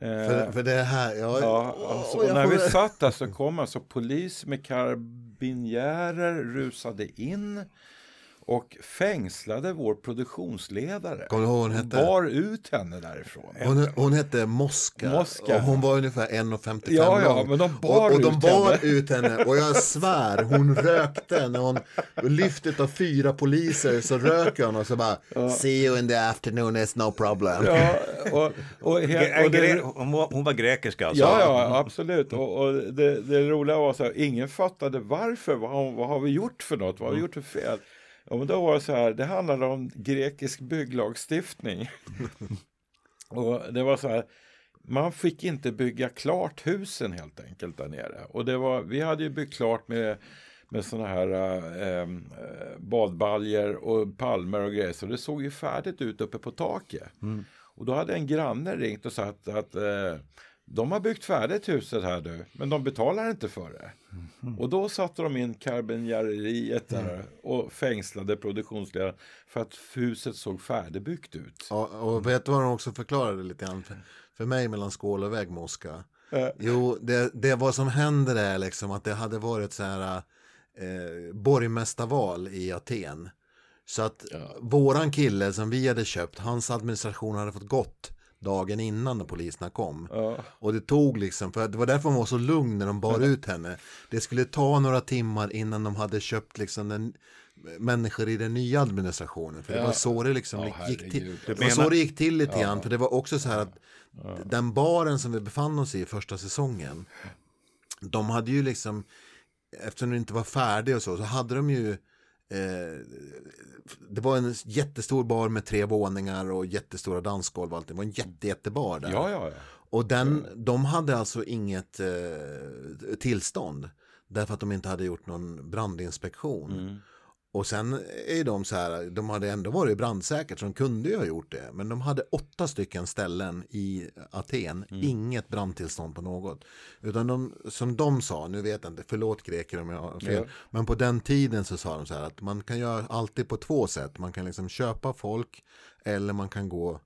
Eh, För, för det här, ja, Ja, alltså, och när vi satt där så kom alltså polis med karabinjärer rusade in och fängslade vår produktionsledare. Kommer du ihåg vad hon hette? Bar ut henne därifrån. Hon, hon hette Moska, Moska. och hon var ungefär 1,55 Ja, ja, lång. men de bar och, och de ut bar henne. ut henne och jag svär, hon rökte när hon lyftet av fyra poliser så röker hon och så bara See you in the afternoon, it's no problem. Ja, och, och, he, Gre- och det, hon, var, hon var grekiska alltså? Ja, ja, absolut. Och, och det, det roliga var så här, ingen fattade varför. Vad, har- vad har vi gjort för något? Vad har vi gjort för fel? Ja, men då var det så här, det handlade om grekisk bygglagstiftning. och det var så här, man fick inte bygga klart husen helt enkelt där nere. Och det var, vi hade ju byggt klart med med sådana här äh, äh, badbaljer och palmer och grejer. Så det såg ju färdigt ut uppe på taket. Och då hade en granne ringt och sagt att eh, de har byggt färdigt huset här nu, men de betalar inte för det. Och då satte de in karbonjäreriet där och fängslade produktionsledaren för att huset såg färdigbyggt ut. Ja, och vet du vad de också förklarade lite grann för, för mig mellan skål och väg Moska? Eh. Jo, det, det vad som händer är liksom att det hade varit så här eh, borgmästarval i Aten. Så att våran kille som vi hade köpt, hans administration hade fått gått dagen innan när poliserna kom. Ja. Och det tog liksom, för det var därför hon var så lugn när de bar ut henne. Det skulle ta några timmar innan de hade köpt liksom den, människor i den nya administrationen. För det Ja. var så det liksom Ja, gick till. Det var så det gick till lite grann. För det var också så här att den baren som vi befann oss i i första säsongen. De hade ju liksom, eftersom den inte var färdig och så, så hade de ju Eh, det var en jättestor bar med tre våningar och jättestora dansgolv och allt. Det var en jätte, jättebar där. Ja, ja, ja. Och den, de hade alltså inget eh, tillstånd. Därför att de inte hade gjort någon brandinspektion. Mm. Och sen är de så här, de hade ändå varit brandsäkert så de kunde ju ha gjort det. Men de hade åtta stycken ställen i Aten, Mm. inget brandtillstånd på något. Utan de, som de sa, nu vet jag inte, förlåt greker om jag har fel. Ja. Men på den tiden så sa de så här att man kan göra alltid på två sätt. Man kan liksom köpa folk eller man kan gå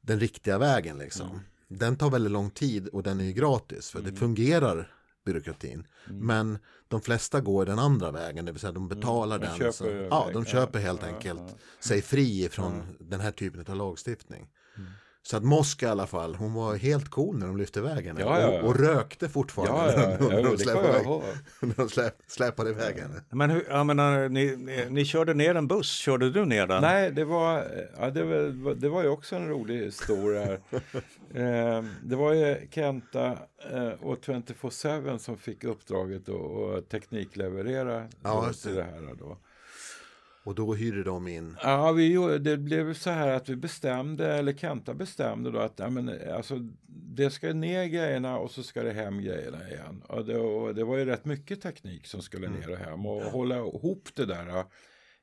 den riktiga vägen liksom. Mm. Den tar väldigt lång tid och den är ju gratis för det fungerar byråkratin. Mm. Men de flesta går den andra vägen, det vill säga de betalar de den. så, ja, de köper helt enkelt sig fri från den här typen av lagstiftning. Mm. Så att Moska i alla fall, hon var helt cool när de lyfte iväg henne. Ja, ja, ja. Och, och rökte fortfarande Ja, ja, ja, när ja, de släpade iväg- när de släp, släpade iväg henne. Men hur, jag menar, ni, ni, ni körde ner en buss, körde du ner den? Nej, det var, ja, det, var, det var ju också en rolig historia. eh, det var ju Kenta eh, och 24-7 som fick uppdraget att teknikleverera Ja, till det här. Då. Och då hyrde de in. Ja, vi, det blev så här att vi bestämde, eller Kenta bestämde då att ja, men, alltså, det ska ner grejerna och så ska det hem grejerna igen. Och det, och det var ju rätt mycket teknik som skulle ner och hem och hålla ihop det där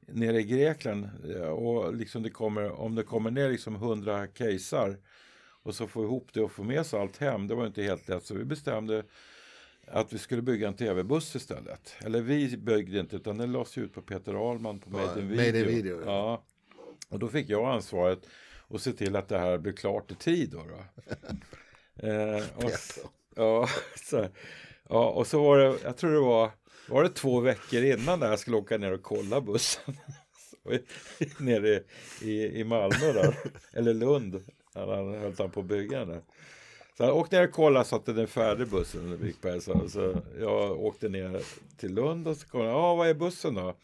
nere i Grekland. Och liksom det kommer, om det kommer ner liksom 100 casear och så få ihop det och få med sig allt hem, det var inte helt lätt. Så vi bestämde att vi skulle bygga en tv-buss istället. Eller vi byggde inte, utan den lades ut på Peter Ahlman på Made in Video. Made in Video, ja. ja. Och då fick jag ansvaret att se till att det här blev klart i tid. Då, då. eh, och, ja, så, ja, och så var det, jag tror det var, var det två veckor innan där jag skulle åka ner och kolla bussen. Nere i, i Malmö där, eller Lund, när han höll på att bygga den där. Så jag åkte ner och kollade så att den är färdig bussen. Så, så jag åkte ner till Lund och så kollade ja vad är bussen då?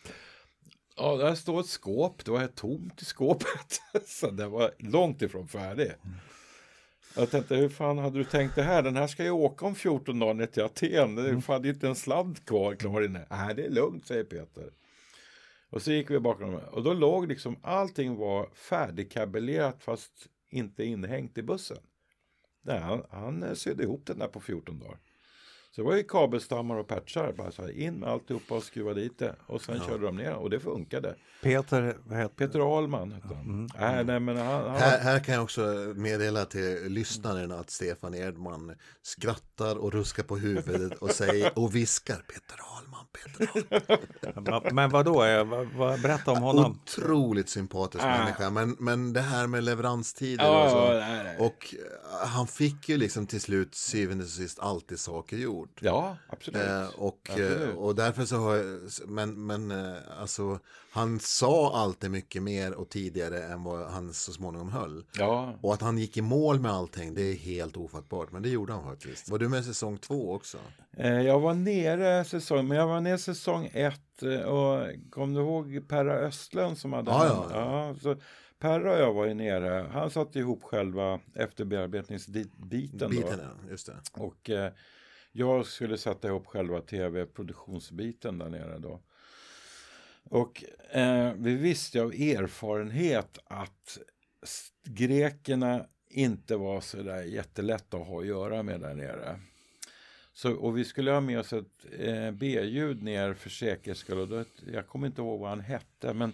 Ja, där står ett skåp. Det var helt tomt i skåpet. Så det var långt ifrån färdig. Jag tänkte, hur fan hade du tänkt det här? Den här ska ju åka om 14 dagar ner till Aten. Det är fan inte en sladd kvar, klar inne. Nej, det är lugnt, säger Peter. Och så gick vi bakom dem. Och då låg liksom allting var färdigkabellerat fast inte inhängt i bussen. Nej, han, han sydde ihop den där på 14 dagar. Så det var ju kabelstammar och patchar. Bara så här, in med alltihopa och skruva dit det. Och sen körde de ner och det funkade. Peter, vad heter Peter Ahlman hette han. Nej, nej, men han, han Här, här kan jag också meddela till lyssnaren att Stefan Edman skrattar och ruskar på huvudet och säger och viskar Peter Ahlman, Peter Ahlman. Men- vad då? Berätta om honom. Otroligt sympatisk Ah. människa. Men, men det här med leveranstider Ja, och så. nej, nej. Och eh, han fick ju liksom till slut syvende och sist alltid saker gjort. Ja, absolut. Eh, och, Absolut. eh, och därför så har jag, men, men eh, alltså han sa alltid mycket mer och tidigare än vad han så småningom höll. Ja, Och att han gick i mål med allting, det är helt ofattbart. Men det gjorde han faktiskt. Var du med säsong två också? eh, jag var nere säsong, men jag var nere säsong ett eh, och kom du ihåg Perra Östlund som hade hand- ja. ja så Perra och jag var ju nere, han satte ihop själva efterbearbetningsbiten Biten, då. ja, just det. Och eh, jag skulle sätta ihop själva tv-produktionsbiten där nere då. Och eh, vi visste av erfarenhet att grekerna inte var så där jättelätta att ha att göra med där nere. Så, och vi skulle ha med oss ett eh, B-ljud ner för säkerhets skull. Jag kommer inte ihåg vad han hette, men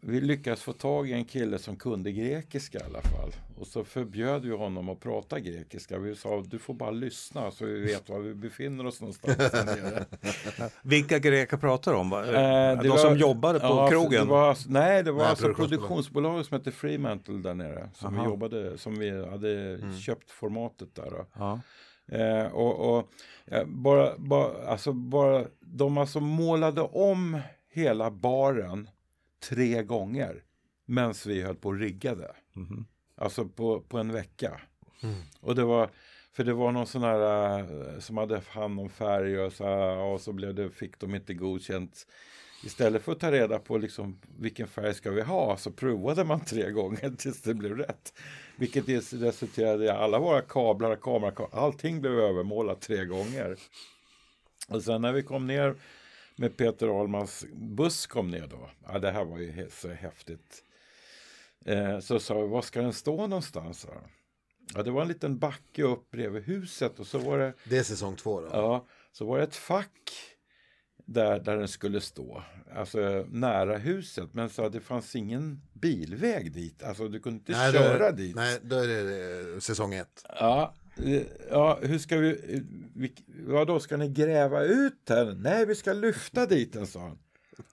vi lyckades få tag i en kille som kunde grekiska i alla fall. Och så förbjöd vi honom att prata grekiska. Vi sa du får bara lyssna så vi vet var vi befinner oss någonstans. Vilka greker pratar du om? Eh, De det som var- jobbar på ja, krogen? Det var, nej, det var Nej, alltså produktionsbolag. produktionsbolaget som hette Fremantle där nere. Som vi jobbade, som vi hade Mm. köpt formatet där. Eh, och, och eh, bara, bara, alltså bara, de alltså målade om hela baren tre gånger medan vi höll på och riggade. Mhm. Alltså på, på en vecka. Och det var, för det var någon sån här eh, som hade hand om färg och så, här, och så blev det, fick de inte godkänt. Istället för att ta reda på liksom, vilken färg ska vi ha så provade man tre gånger tills det blev rätt. Vilket resulterade i alla våra kablar, kameror, allting blev övermålat tre gånger. Och sen när vi kom ner med Peter Ahlmans buss kom ner då. Ja, det här var ju så häftigt. Eh, så sa vi, var ska den stå någonstans? Ja, det var en liten backe upp bredvid huset och så var det, Det är säsong två då? ja, så var det ett fack där, där den skulle stå. Alltså nära huset. Men så det fanns ingen bilväg dit. Alltså du kunde inte nej, då köra det- dit. Nej, då är det eh, säsong ett. Ja, ja, hur ska vi, eh, vadå, ska ni gräva ut den? Nej, vi ska lyfta dit den, sa han.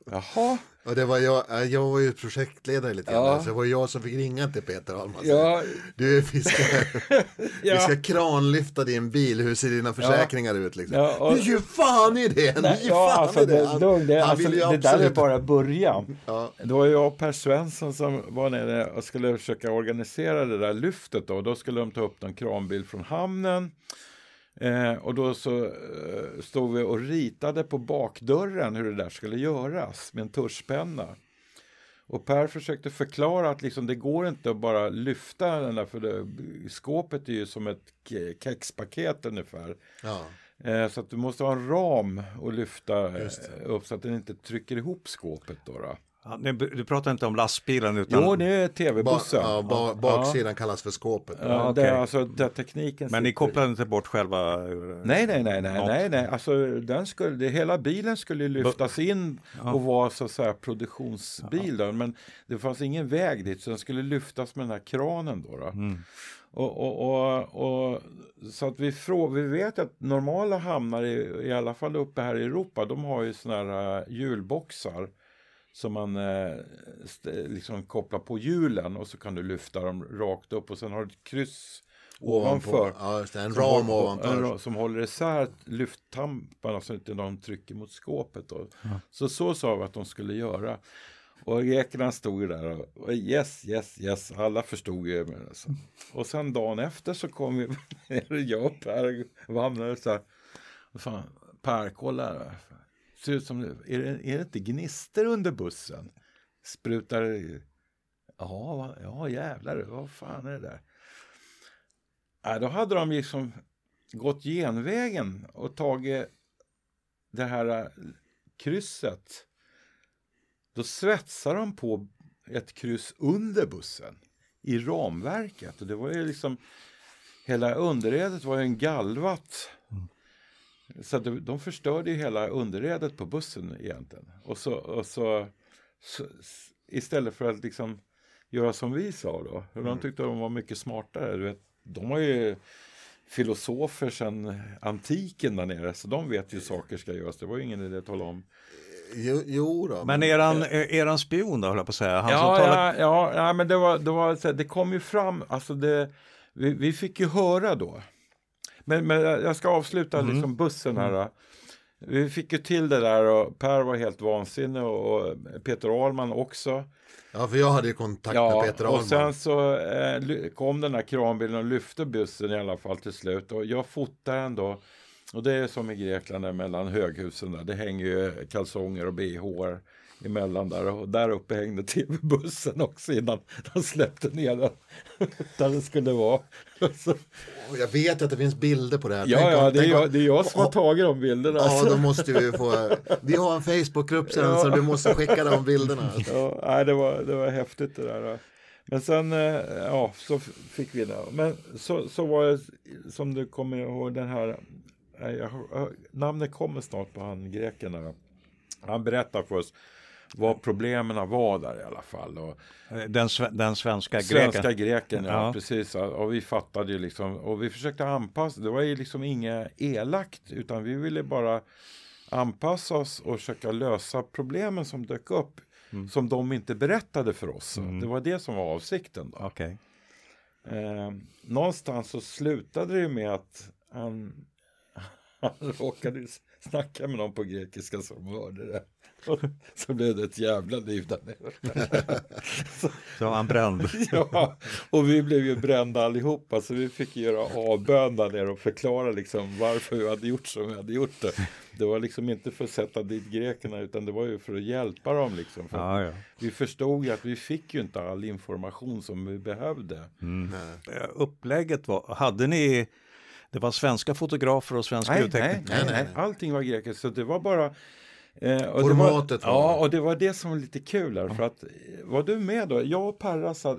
Jaha, och det var jag, jag var ju projektledare lite grann, Ja. så det var jag som fick ringa till Peter Ahlman. ja, Du, vi ska, vi Ja. ska kranlyfta din bil, hur ser dina försäkringar ut liksom? Ja, och- gör fan i det! Nej, ja, fan alltså, i det, Han- det, han alltså, vill ju det där är bara början. Ja. Det var jag och Per Svensson som var nere och skulle försöka organisera det där lyftet. Då, då skulle de ta upp en kranbil från hamnen. Eh, och då så eh, stod vi och ritade på bakdörren hur det där skulle göras med en tuschpenna. Och Per försökte förklara att liksom, det går inte att bara lyfta den där, för det, skåpet är ju som ett ke- kexpaket ungefär. Ja. Eh, så att du måste ha en ram och lyfta eh, upp så att den inte trycker ihop skåpet. Då, då. Ja, nu- du pratar inte om lastbilen utan... Jo, det är Ba, tv-bussen. ja, ba, baksidan kallas för skåpet. Ja, Ja, det är okej. alltså där tekniken Men ni kopplade inte bort själva... Nej, nej, nej, nej, Ja. nej, nej. Alltså, den skulle, det, hela bilen skulle lyftas in och vara så, så här produktionsbil. Då, men det fanns ingen väg dit så den skulle lyftas med den här kranen. Då, då. Mm. Och, och, och, och, så att vi, frå, vi vet att normala hamnar, i, i alla fall uppe här i Europa, de har ju såna här uh, hjulboxar som man eh, liksom kopplar på hjulen och så kan du lyfta dem rakt upp och sen har du ett kryss ovanför. Ja, det, en Som ram håller- ovanför. en som håller isär lyfttamparna så inte de trycker mot skåpet. Då. Så så sa vi att de skulle göra. Och grekerna stod ju där och, och yes, yes, yes, alla förstod ju. men Alltså. Och sen dagen efter så kom vi, jag och Per vandrade så här. Och fan, Per, kolla här. Ser ut som, är det, är det inte gnister under bussen? Sprutar Ja, ja jävlar, vad fan är det där? Ja, då hade de liksom gått genvägen och tagit det här eh, krysset. Då svetsar de på ett kryss under bussen i ramverket. Och det var ju liksom hela underredet var ju en galvat. Så de, de förstörde ju hela underredet på bussen egentligen. Och så, och så, så istället för att liksom göra som vi sa då. Och De tyckte de var mycket smartare. Du vet, de har ju filosofer sedan antiken där nere. Så de vet ju saker ska göras. Det var ju ingen idé att tala om. Jo, jo då. Men eran, eran spion då, höll jag på att säga. Han ja, talar... ja, ja, ja, men det var, det var det kom ju fram, alltså det, vi, vi fick ju höra då. Men, men jag ska avsluta liksom bussen här. Vi fick ju till det där och Per var helt vansinnig och, och Peter Ahlman också. Ja, för jag hade ju kontakt med Peter och Ahlman. sen så eh, kom den här kranbilen och lyfte bussen i alla fall till slut. Och jag fotar den då. Och det är som i Grekland mellan höghusen där. Det hänger ju kalsonger och bh emellan där. Och där uppe hängde tv-bussen också innan de släppte ner den. där det skulle vara. Så, jag vet att det finns bilder på det här. ja, Tänk ja, om- det är, jag, det är jag som har tagit de bilderna. Ja, då måste vi få... Vi har en Facebookgrupp sen Ja. så du måste skicka de bilderna. Ja, nej, det, var, det var häftigt det där. Men sen, eh, ja, så fick vi det. Men så, så var det, som du kommer ihåg, den här, jag, namnet kommer snart på han greken där. Han berättar för oss vad problemen var där i alla fall. Och Den, sve- den svenska greken. svenska greken, ja, Ja. precis. Och vi fattade ju liksom, och vi försökte anpassa, det var ju liksom inget elakt, utan vi ville bara anpassa oss och försöka lösa problemen som dök upp. Som de inte berättade för oss. Det var det som var avsikten. Då. Okej. Eh, någonstans så slutade det ju med att han, han råkade snackade med någon på grekiska som hörde det. Och så blev det ett jävla liv där nere. Så var han bränd. ja, och vi blev ju brända allihopa så vi fick göra avbön där nere och förklara liksom varför vi hade gjort som vi hade gjort det. Det var liksom inte för att sätta dit grekerna utan det var ju för att hjälpa dem liksom. För Ja, ja. Vi förstod ju att vi fick ju inte all information som vi behövde. Eh, Upplägget var, hade ni, det var svenska fotografer och svenska Nej, nej, ljudtekniker? nej, Nej, nej, nej. allting var grekiskt. Så det var bara... Eh, och Formatet det var, var- Ja, och det var det som var lite kul här. För att, eh, var du med då? Jag och Perra satt,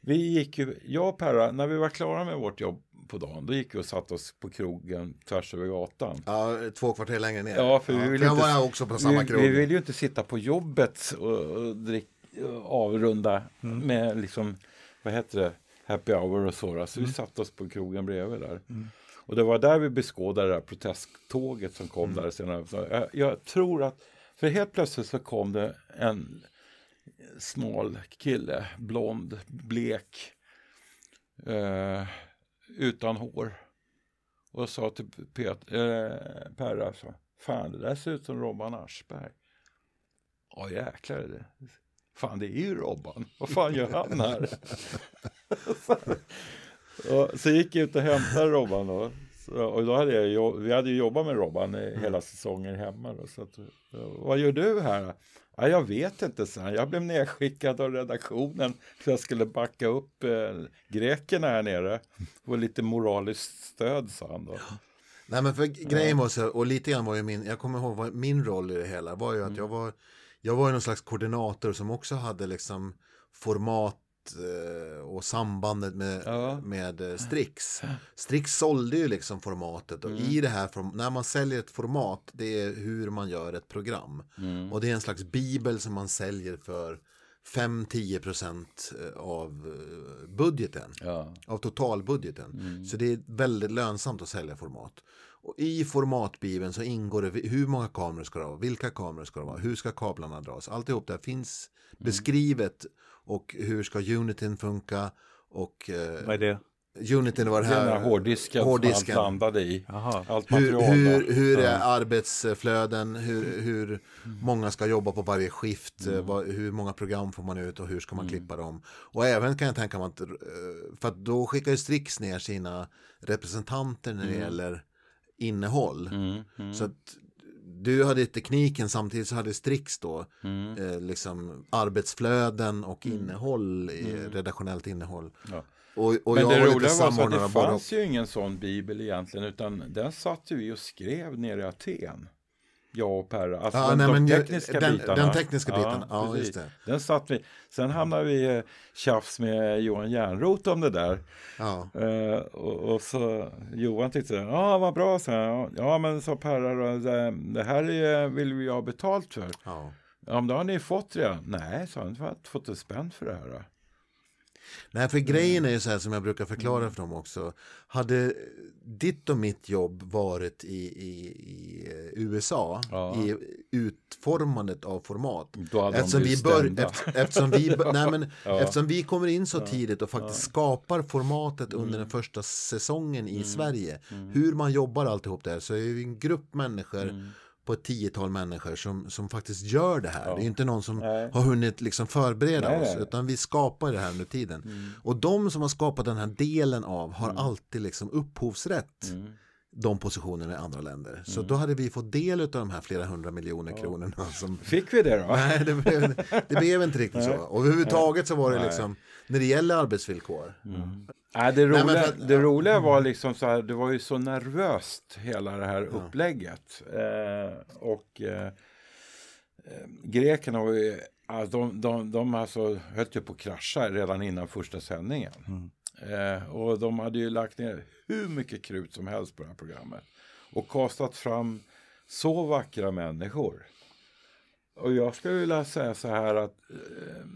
vi gick ju, jag och Perra, när vi var klara med vårt jobb på dagen, då gick vi och satte oss på krogen tvärs över gatan. Ja, två kvarter längre ner. Ja, för vi ville jag inte- var också på samma vi, krog. vi vill ju inte sitta på jobbet och, och drick, och avrunda med liksom, vad heter det, happy hour och så. Så vi satte oss på krogen bredvid där. Och det var där vi beskådade det här protesttåget som kom där senare. Jag, jag tror att, för helt plötsligt så kom det en smal kille, blond, blek, eh, utan hår. Och sa till Pet, eh, Perra, så, fan det där ser ut som Robban Aschberg. Ja jäklar det. Fan det är ju Robban. Vad fan gör han här? och så gick jag ut och hämtade Robban då. Så, och då hade jag, vi hade ju jobbat med Robban eh, hela säsongen hemma. Då, så att, vad gör du här? Ja, jag vet inte, så Jag blev nedskickad av redaktionen för jag skulle backa upp eh, grekerna här nere. Och lite moraliskt stöd, sa han då. Nej men för grejen var så, och lite grann var ju min, jag kommer ihåg vad min roll i det hela var ju att jag var, jag var ju någon slags koordinator som också hade liksom format eh, och sambandet med, Ja. med eh, Strix. Strix sålde ju liksom formatet och i det här, när man säljer ett format, det är hur man gör ett program. Och det är en slags bibel som man säljer för 5-10% av eh, budgeten Ja. av totalbudgeten. Så det är väldigt lönsamt att sälja format. Och i formatbibeln så ingår det hur många kameror ska det vara, vilka kameror ska det vara, hur ska kablarna dras. Alltihop där finns beskrivet och hur ska Unitin funka och eh, Vad är det? Unitin var det Den här här hårddisken, hårddisken. blandade i. Allt Hur, material. hur, hur är arbetsflöden, hur, hur många ska jobba på varje skift, Mm. eh, vad, hur många program får man ut och hur ska man klippa dem. Och även kan jag tänka mig att, eh, för att då skickar ju Strix ner sina representanter när det gäller innehåll. Mm, Så att du hade tekniken samtidigt så hade Strix då mm. eh, liksom arbetsflöden och innehåll, i redaktionellt innehåll. Ja. Och, och Men det roliga var så att det fanns ju ingen sån bibel egentligen utan den satt ju vi och skrev nere i Aten. Jag och Perra. Alltså Ja, de, nej, de tekniska den- bitarna. den tekniska biten, ja, precis. just det. Den satt vi. Sen hamnade vi i tjafs med Johan Järnroth om det där. Ja. Eh, och, och så Johan tyckte, ja ah, vad bra, så här. Ja men sa Perra, det, här är, vill vi ha betalt för. Ja. Ja men det har ni fått redan. Nej, sa han, jag har inte fått ett spänn för det här. Nej, för grejen är ju så här som jag brukar förklara för dem också. Hade ditt och mitt jobb varit i, i, i USA Ja. i utformandet av format. Eftersom vi, bör, efter, eftersom, vi, nej, men, Ja. eftersom vi kommer in så tidigt och faktiskt skapar formatet under Mm. den första säsongen i Sverige. Hur man jobbar alltihop där så är vi en grupp människor Mm. På ett tiotal människor som, som faktiskt gör det här. Det är inte någon som Nej. har hunnit liksom förbereda Nej, oss utan vi skapar det här under tiden. Och de som har skapat den här delen av har alltid liksom upphovsrätt de positionerna i andra länder. Så då hade vi fått del av de här flera hundra miljoner kronorna. Som, Fick vi det då? nej, det blev, det blev inte riktigt så. Och överhuvudtaget så var det liksom, när det gäller arbetsvillkor. Nej, det, roliga, för att- det roliga var liksom så här, det var ju så nervöst hela det här upplägget. Eh, och eh, grekerna var ju, alltså, de, de, de alltså höll ju på att krascha redan innan första sändningen. Eh, och de hade ju lagt ner hur mycket krut som helst på det här programmet. Och kastat fram så vackra människor. Och jag skulle vilja säga så här att eh,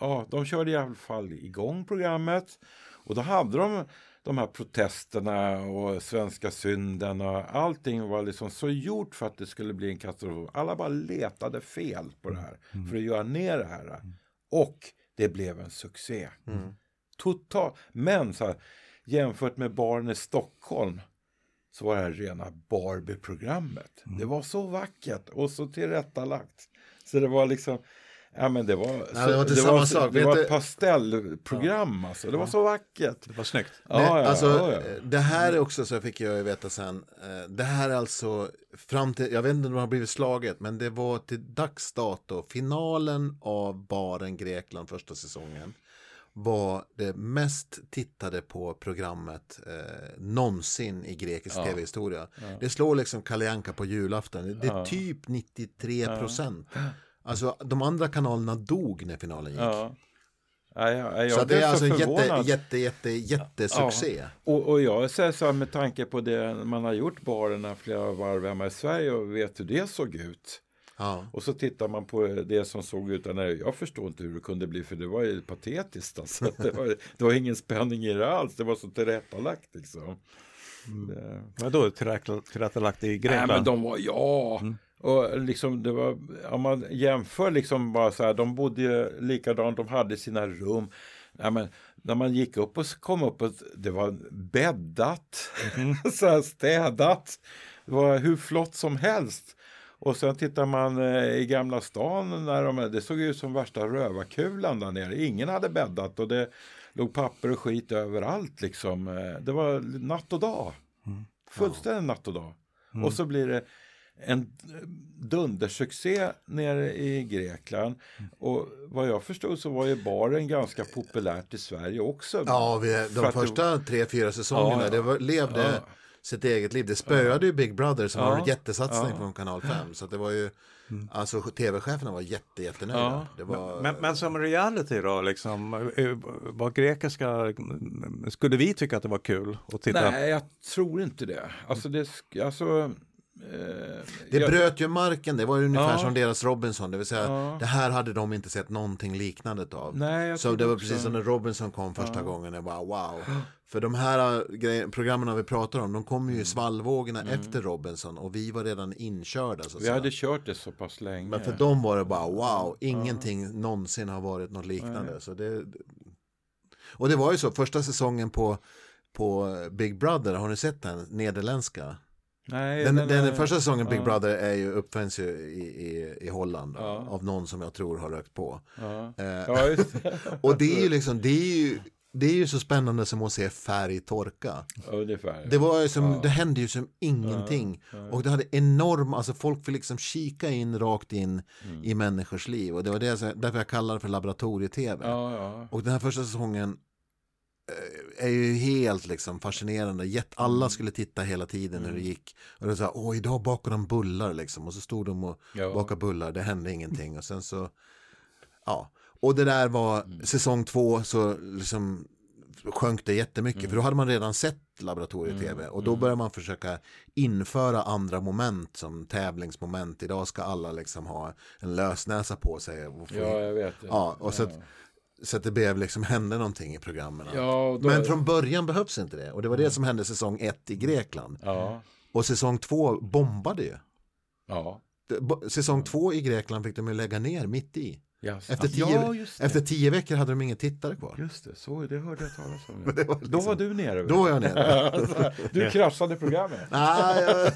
ja, de körde i alla fall igång programmet. Och då hade de de här protesterna och svenska synden och allting var liksom så gjort för att det skulle bli en katastrof. Alla bara letade fel på det här för att göra ner det här. Och det blev en succé. Total. Men så här, jämfört med baren i Stockholm så var det här rena Barbie-programmet. Mm. Det var så vackert och så tillrättalagt. Så det var liksom, ja men det var, så, det var inte samma sak. det var ett pastellprogram alltså. Det var så vackert. Det var snyggt. Ja, Nej, ja, alltså, ja, ja. Det här är också, så fick jag ju veta sen, eh, det här är alltså fram till, jag vet inte om det har blivit slaget, men det var till dags dato, finalen av Baren Grekland första säsongen var det mest tittade på programmet eh, någonsin i grekisk tv-historia. Det slår liksom Kalle Anka på julafton. Det är typ 93 procent. Alltså de andra kanalerna dog när finalen gick. Ja. Ja, ja, Så det blev är alltså en jätte, jätte, jätte, jättesuccé. Och, och jag säger så här med tanke på det man har gjort barerna flera varv hemma i Sverige och vet hur det såg ut. Ja. Och så tittar man på det som såg ut där nere. Jag förstår inte hur det kunde bli för det var ju patetiskt. Alltså. Det, var, det var ingen spänning i det alls. Det var så tillrättalagt liksom. Det, Vadå tillrätta- tillrättalagt i nej, Grekland? men de var, ja. Och liksom det var, om man jämför liksom bara så här, de bodde ju likadant, de hade sina rum. Nej, men, när man gick upp och kom upp och det var bäddat, så här städat. Det var hur flott som helst. Och sen tittar man eh, i Gamla stan, när de, det såg ut som värsta rövarkulan där nere. Ingen hade bäddat och det låg papper och skit överallt. Liksom. Eh, Det var natt och dag. Fullständigt natt och dag. Och så blir det en dundersuccé nere i Grekland. Och vad jag förstod så var ju baren ganska populärt i Sverige också. Ja, vi, de första tre, fyra säsongerna, ja. det var, levde Ja. Sitt eget liv. Det spöade ju Big Brother som Ja. var en jättesatsning Ja. från kanal 5. Så att det var ju, alltså tv-cheferna var jätte, jättenöjda. Ja. Det var, Men, men som reality då, liksom, eh, var grekiska, skulle vi tycka att det var kul att titta? Nej, jag tror inte det. Alltså, det, alltså det jag- bröt ju marken, det var ungefär Ja. som deras Robinson, det vill säga Ja. det här hade de inte sett någonting liknande av. Nej, Så det var precis som när Robinson kom första gången, det var wow. För de här äh, programmen vi pratar om, de kom ju i svallvågorna efter Robinson och vi var redan inkörda. Så Mm. Vi säga. hade kört det så pass länge. Men för dem var det bara wow, ingenting någonsin har varit något liknande. Så det, och det var ju så, första säsongen på, på Big Brother, har ni sett den nederländska? Nej, Den, den, den, är- första säsongen Big ja. Brother är ju, uppfinns ju i, i, i Holland Ja. av någon som jag tror har rökt på. Ja. Eh, ja, och det är ju liksom, det är ju, det är ju så spännande som att se färg torka. Ungefär. Det, var som, Ja. det hände ju som ingenting. Och det hade enorm, alltså folk fick liksom kika in rakt in Mm. i människors liv. Och det var det, därför jag kallar det för laboratorie-tv. Ja, ja. Och den här första säsongen är ju helt liksom fascinerande. Mm. alla skulle titta hela tiden hur det gick. Och det så här, åh idag bakar de bullar liksom. Och så stod de och Ja. bakade bullar, det hände ingenting. Och sen så, ja. Och det där var, Mm. säsong två så liksom sjönk det jättemycket. Mm. För då hade man redan sett laboratorie-tv. Och då började man försöka införa andra moment som tävlingsmoment. Idag ska alla liksom ha en lösnäsa på sig. Och få ja, jag vet. Ja, och så att, så att det blev liksom, hände någonting i programmen. Ja, då- Men från början behövs inte det. Och det var det som hände säsong ett i Grekland. Ja, Och säsong två bombade ju. ja. Säsong två i Grekland fick de ju lägga ner mitt i. Yes. Efter tio, ja, efter tio veckor hade de ingen tittare kvar. Just det, så, det hörde jag talas om. det var Då liksom- var du nere. Då var jag nere. du kraschade programmet. Nej,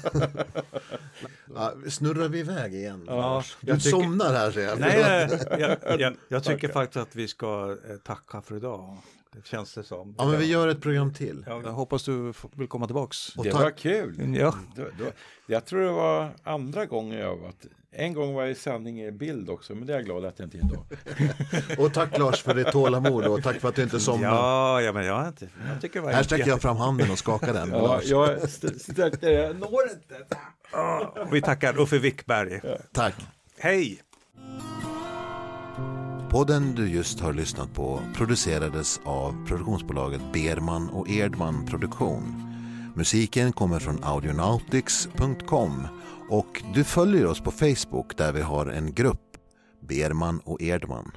ja, snurrar vi iväg igen? Lars? Du tycker- somnar här ser jag. Nej, jag, jag, jag tycker faktiskt att vi ska eh, tacka för idag. Det känns det som. Ja, men vi gör ett program till. Ja, jag hoppas du vill komma tillbaks. Och Det var kul. Ja. Då, då, jag tror det var andra gången jag varit. En gång var jag i sändning i bild också, men det är jag glad att jag inte är idag. Och tack Lars för ditt tålamod och tack för att du inte somnar. Ja, ja, men jag, inte, jag tycker Här sträcker jätte- jag fram handen och skakar den. Ja, Lars. jag st- sträckte det, jag når inte. Och Vi tackar Uffe Wickberg. Tack. Hej! Podden du just har lyssnat på producerades av produktionsbolaget Berman och Erdman Produktion. Musiken kommer från audionautics.com och du följer oss på Facebook där vi har en grupp, Berman och Erdman.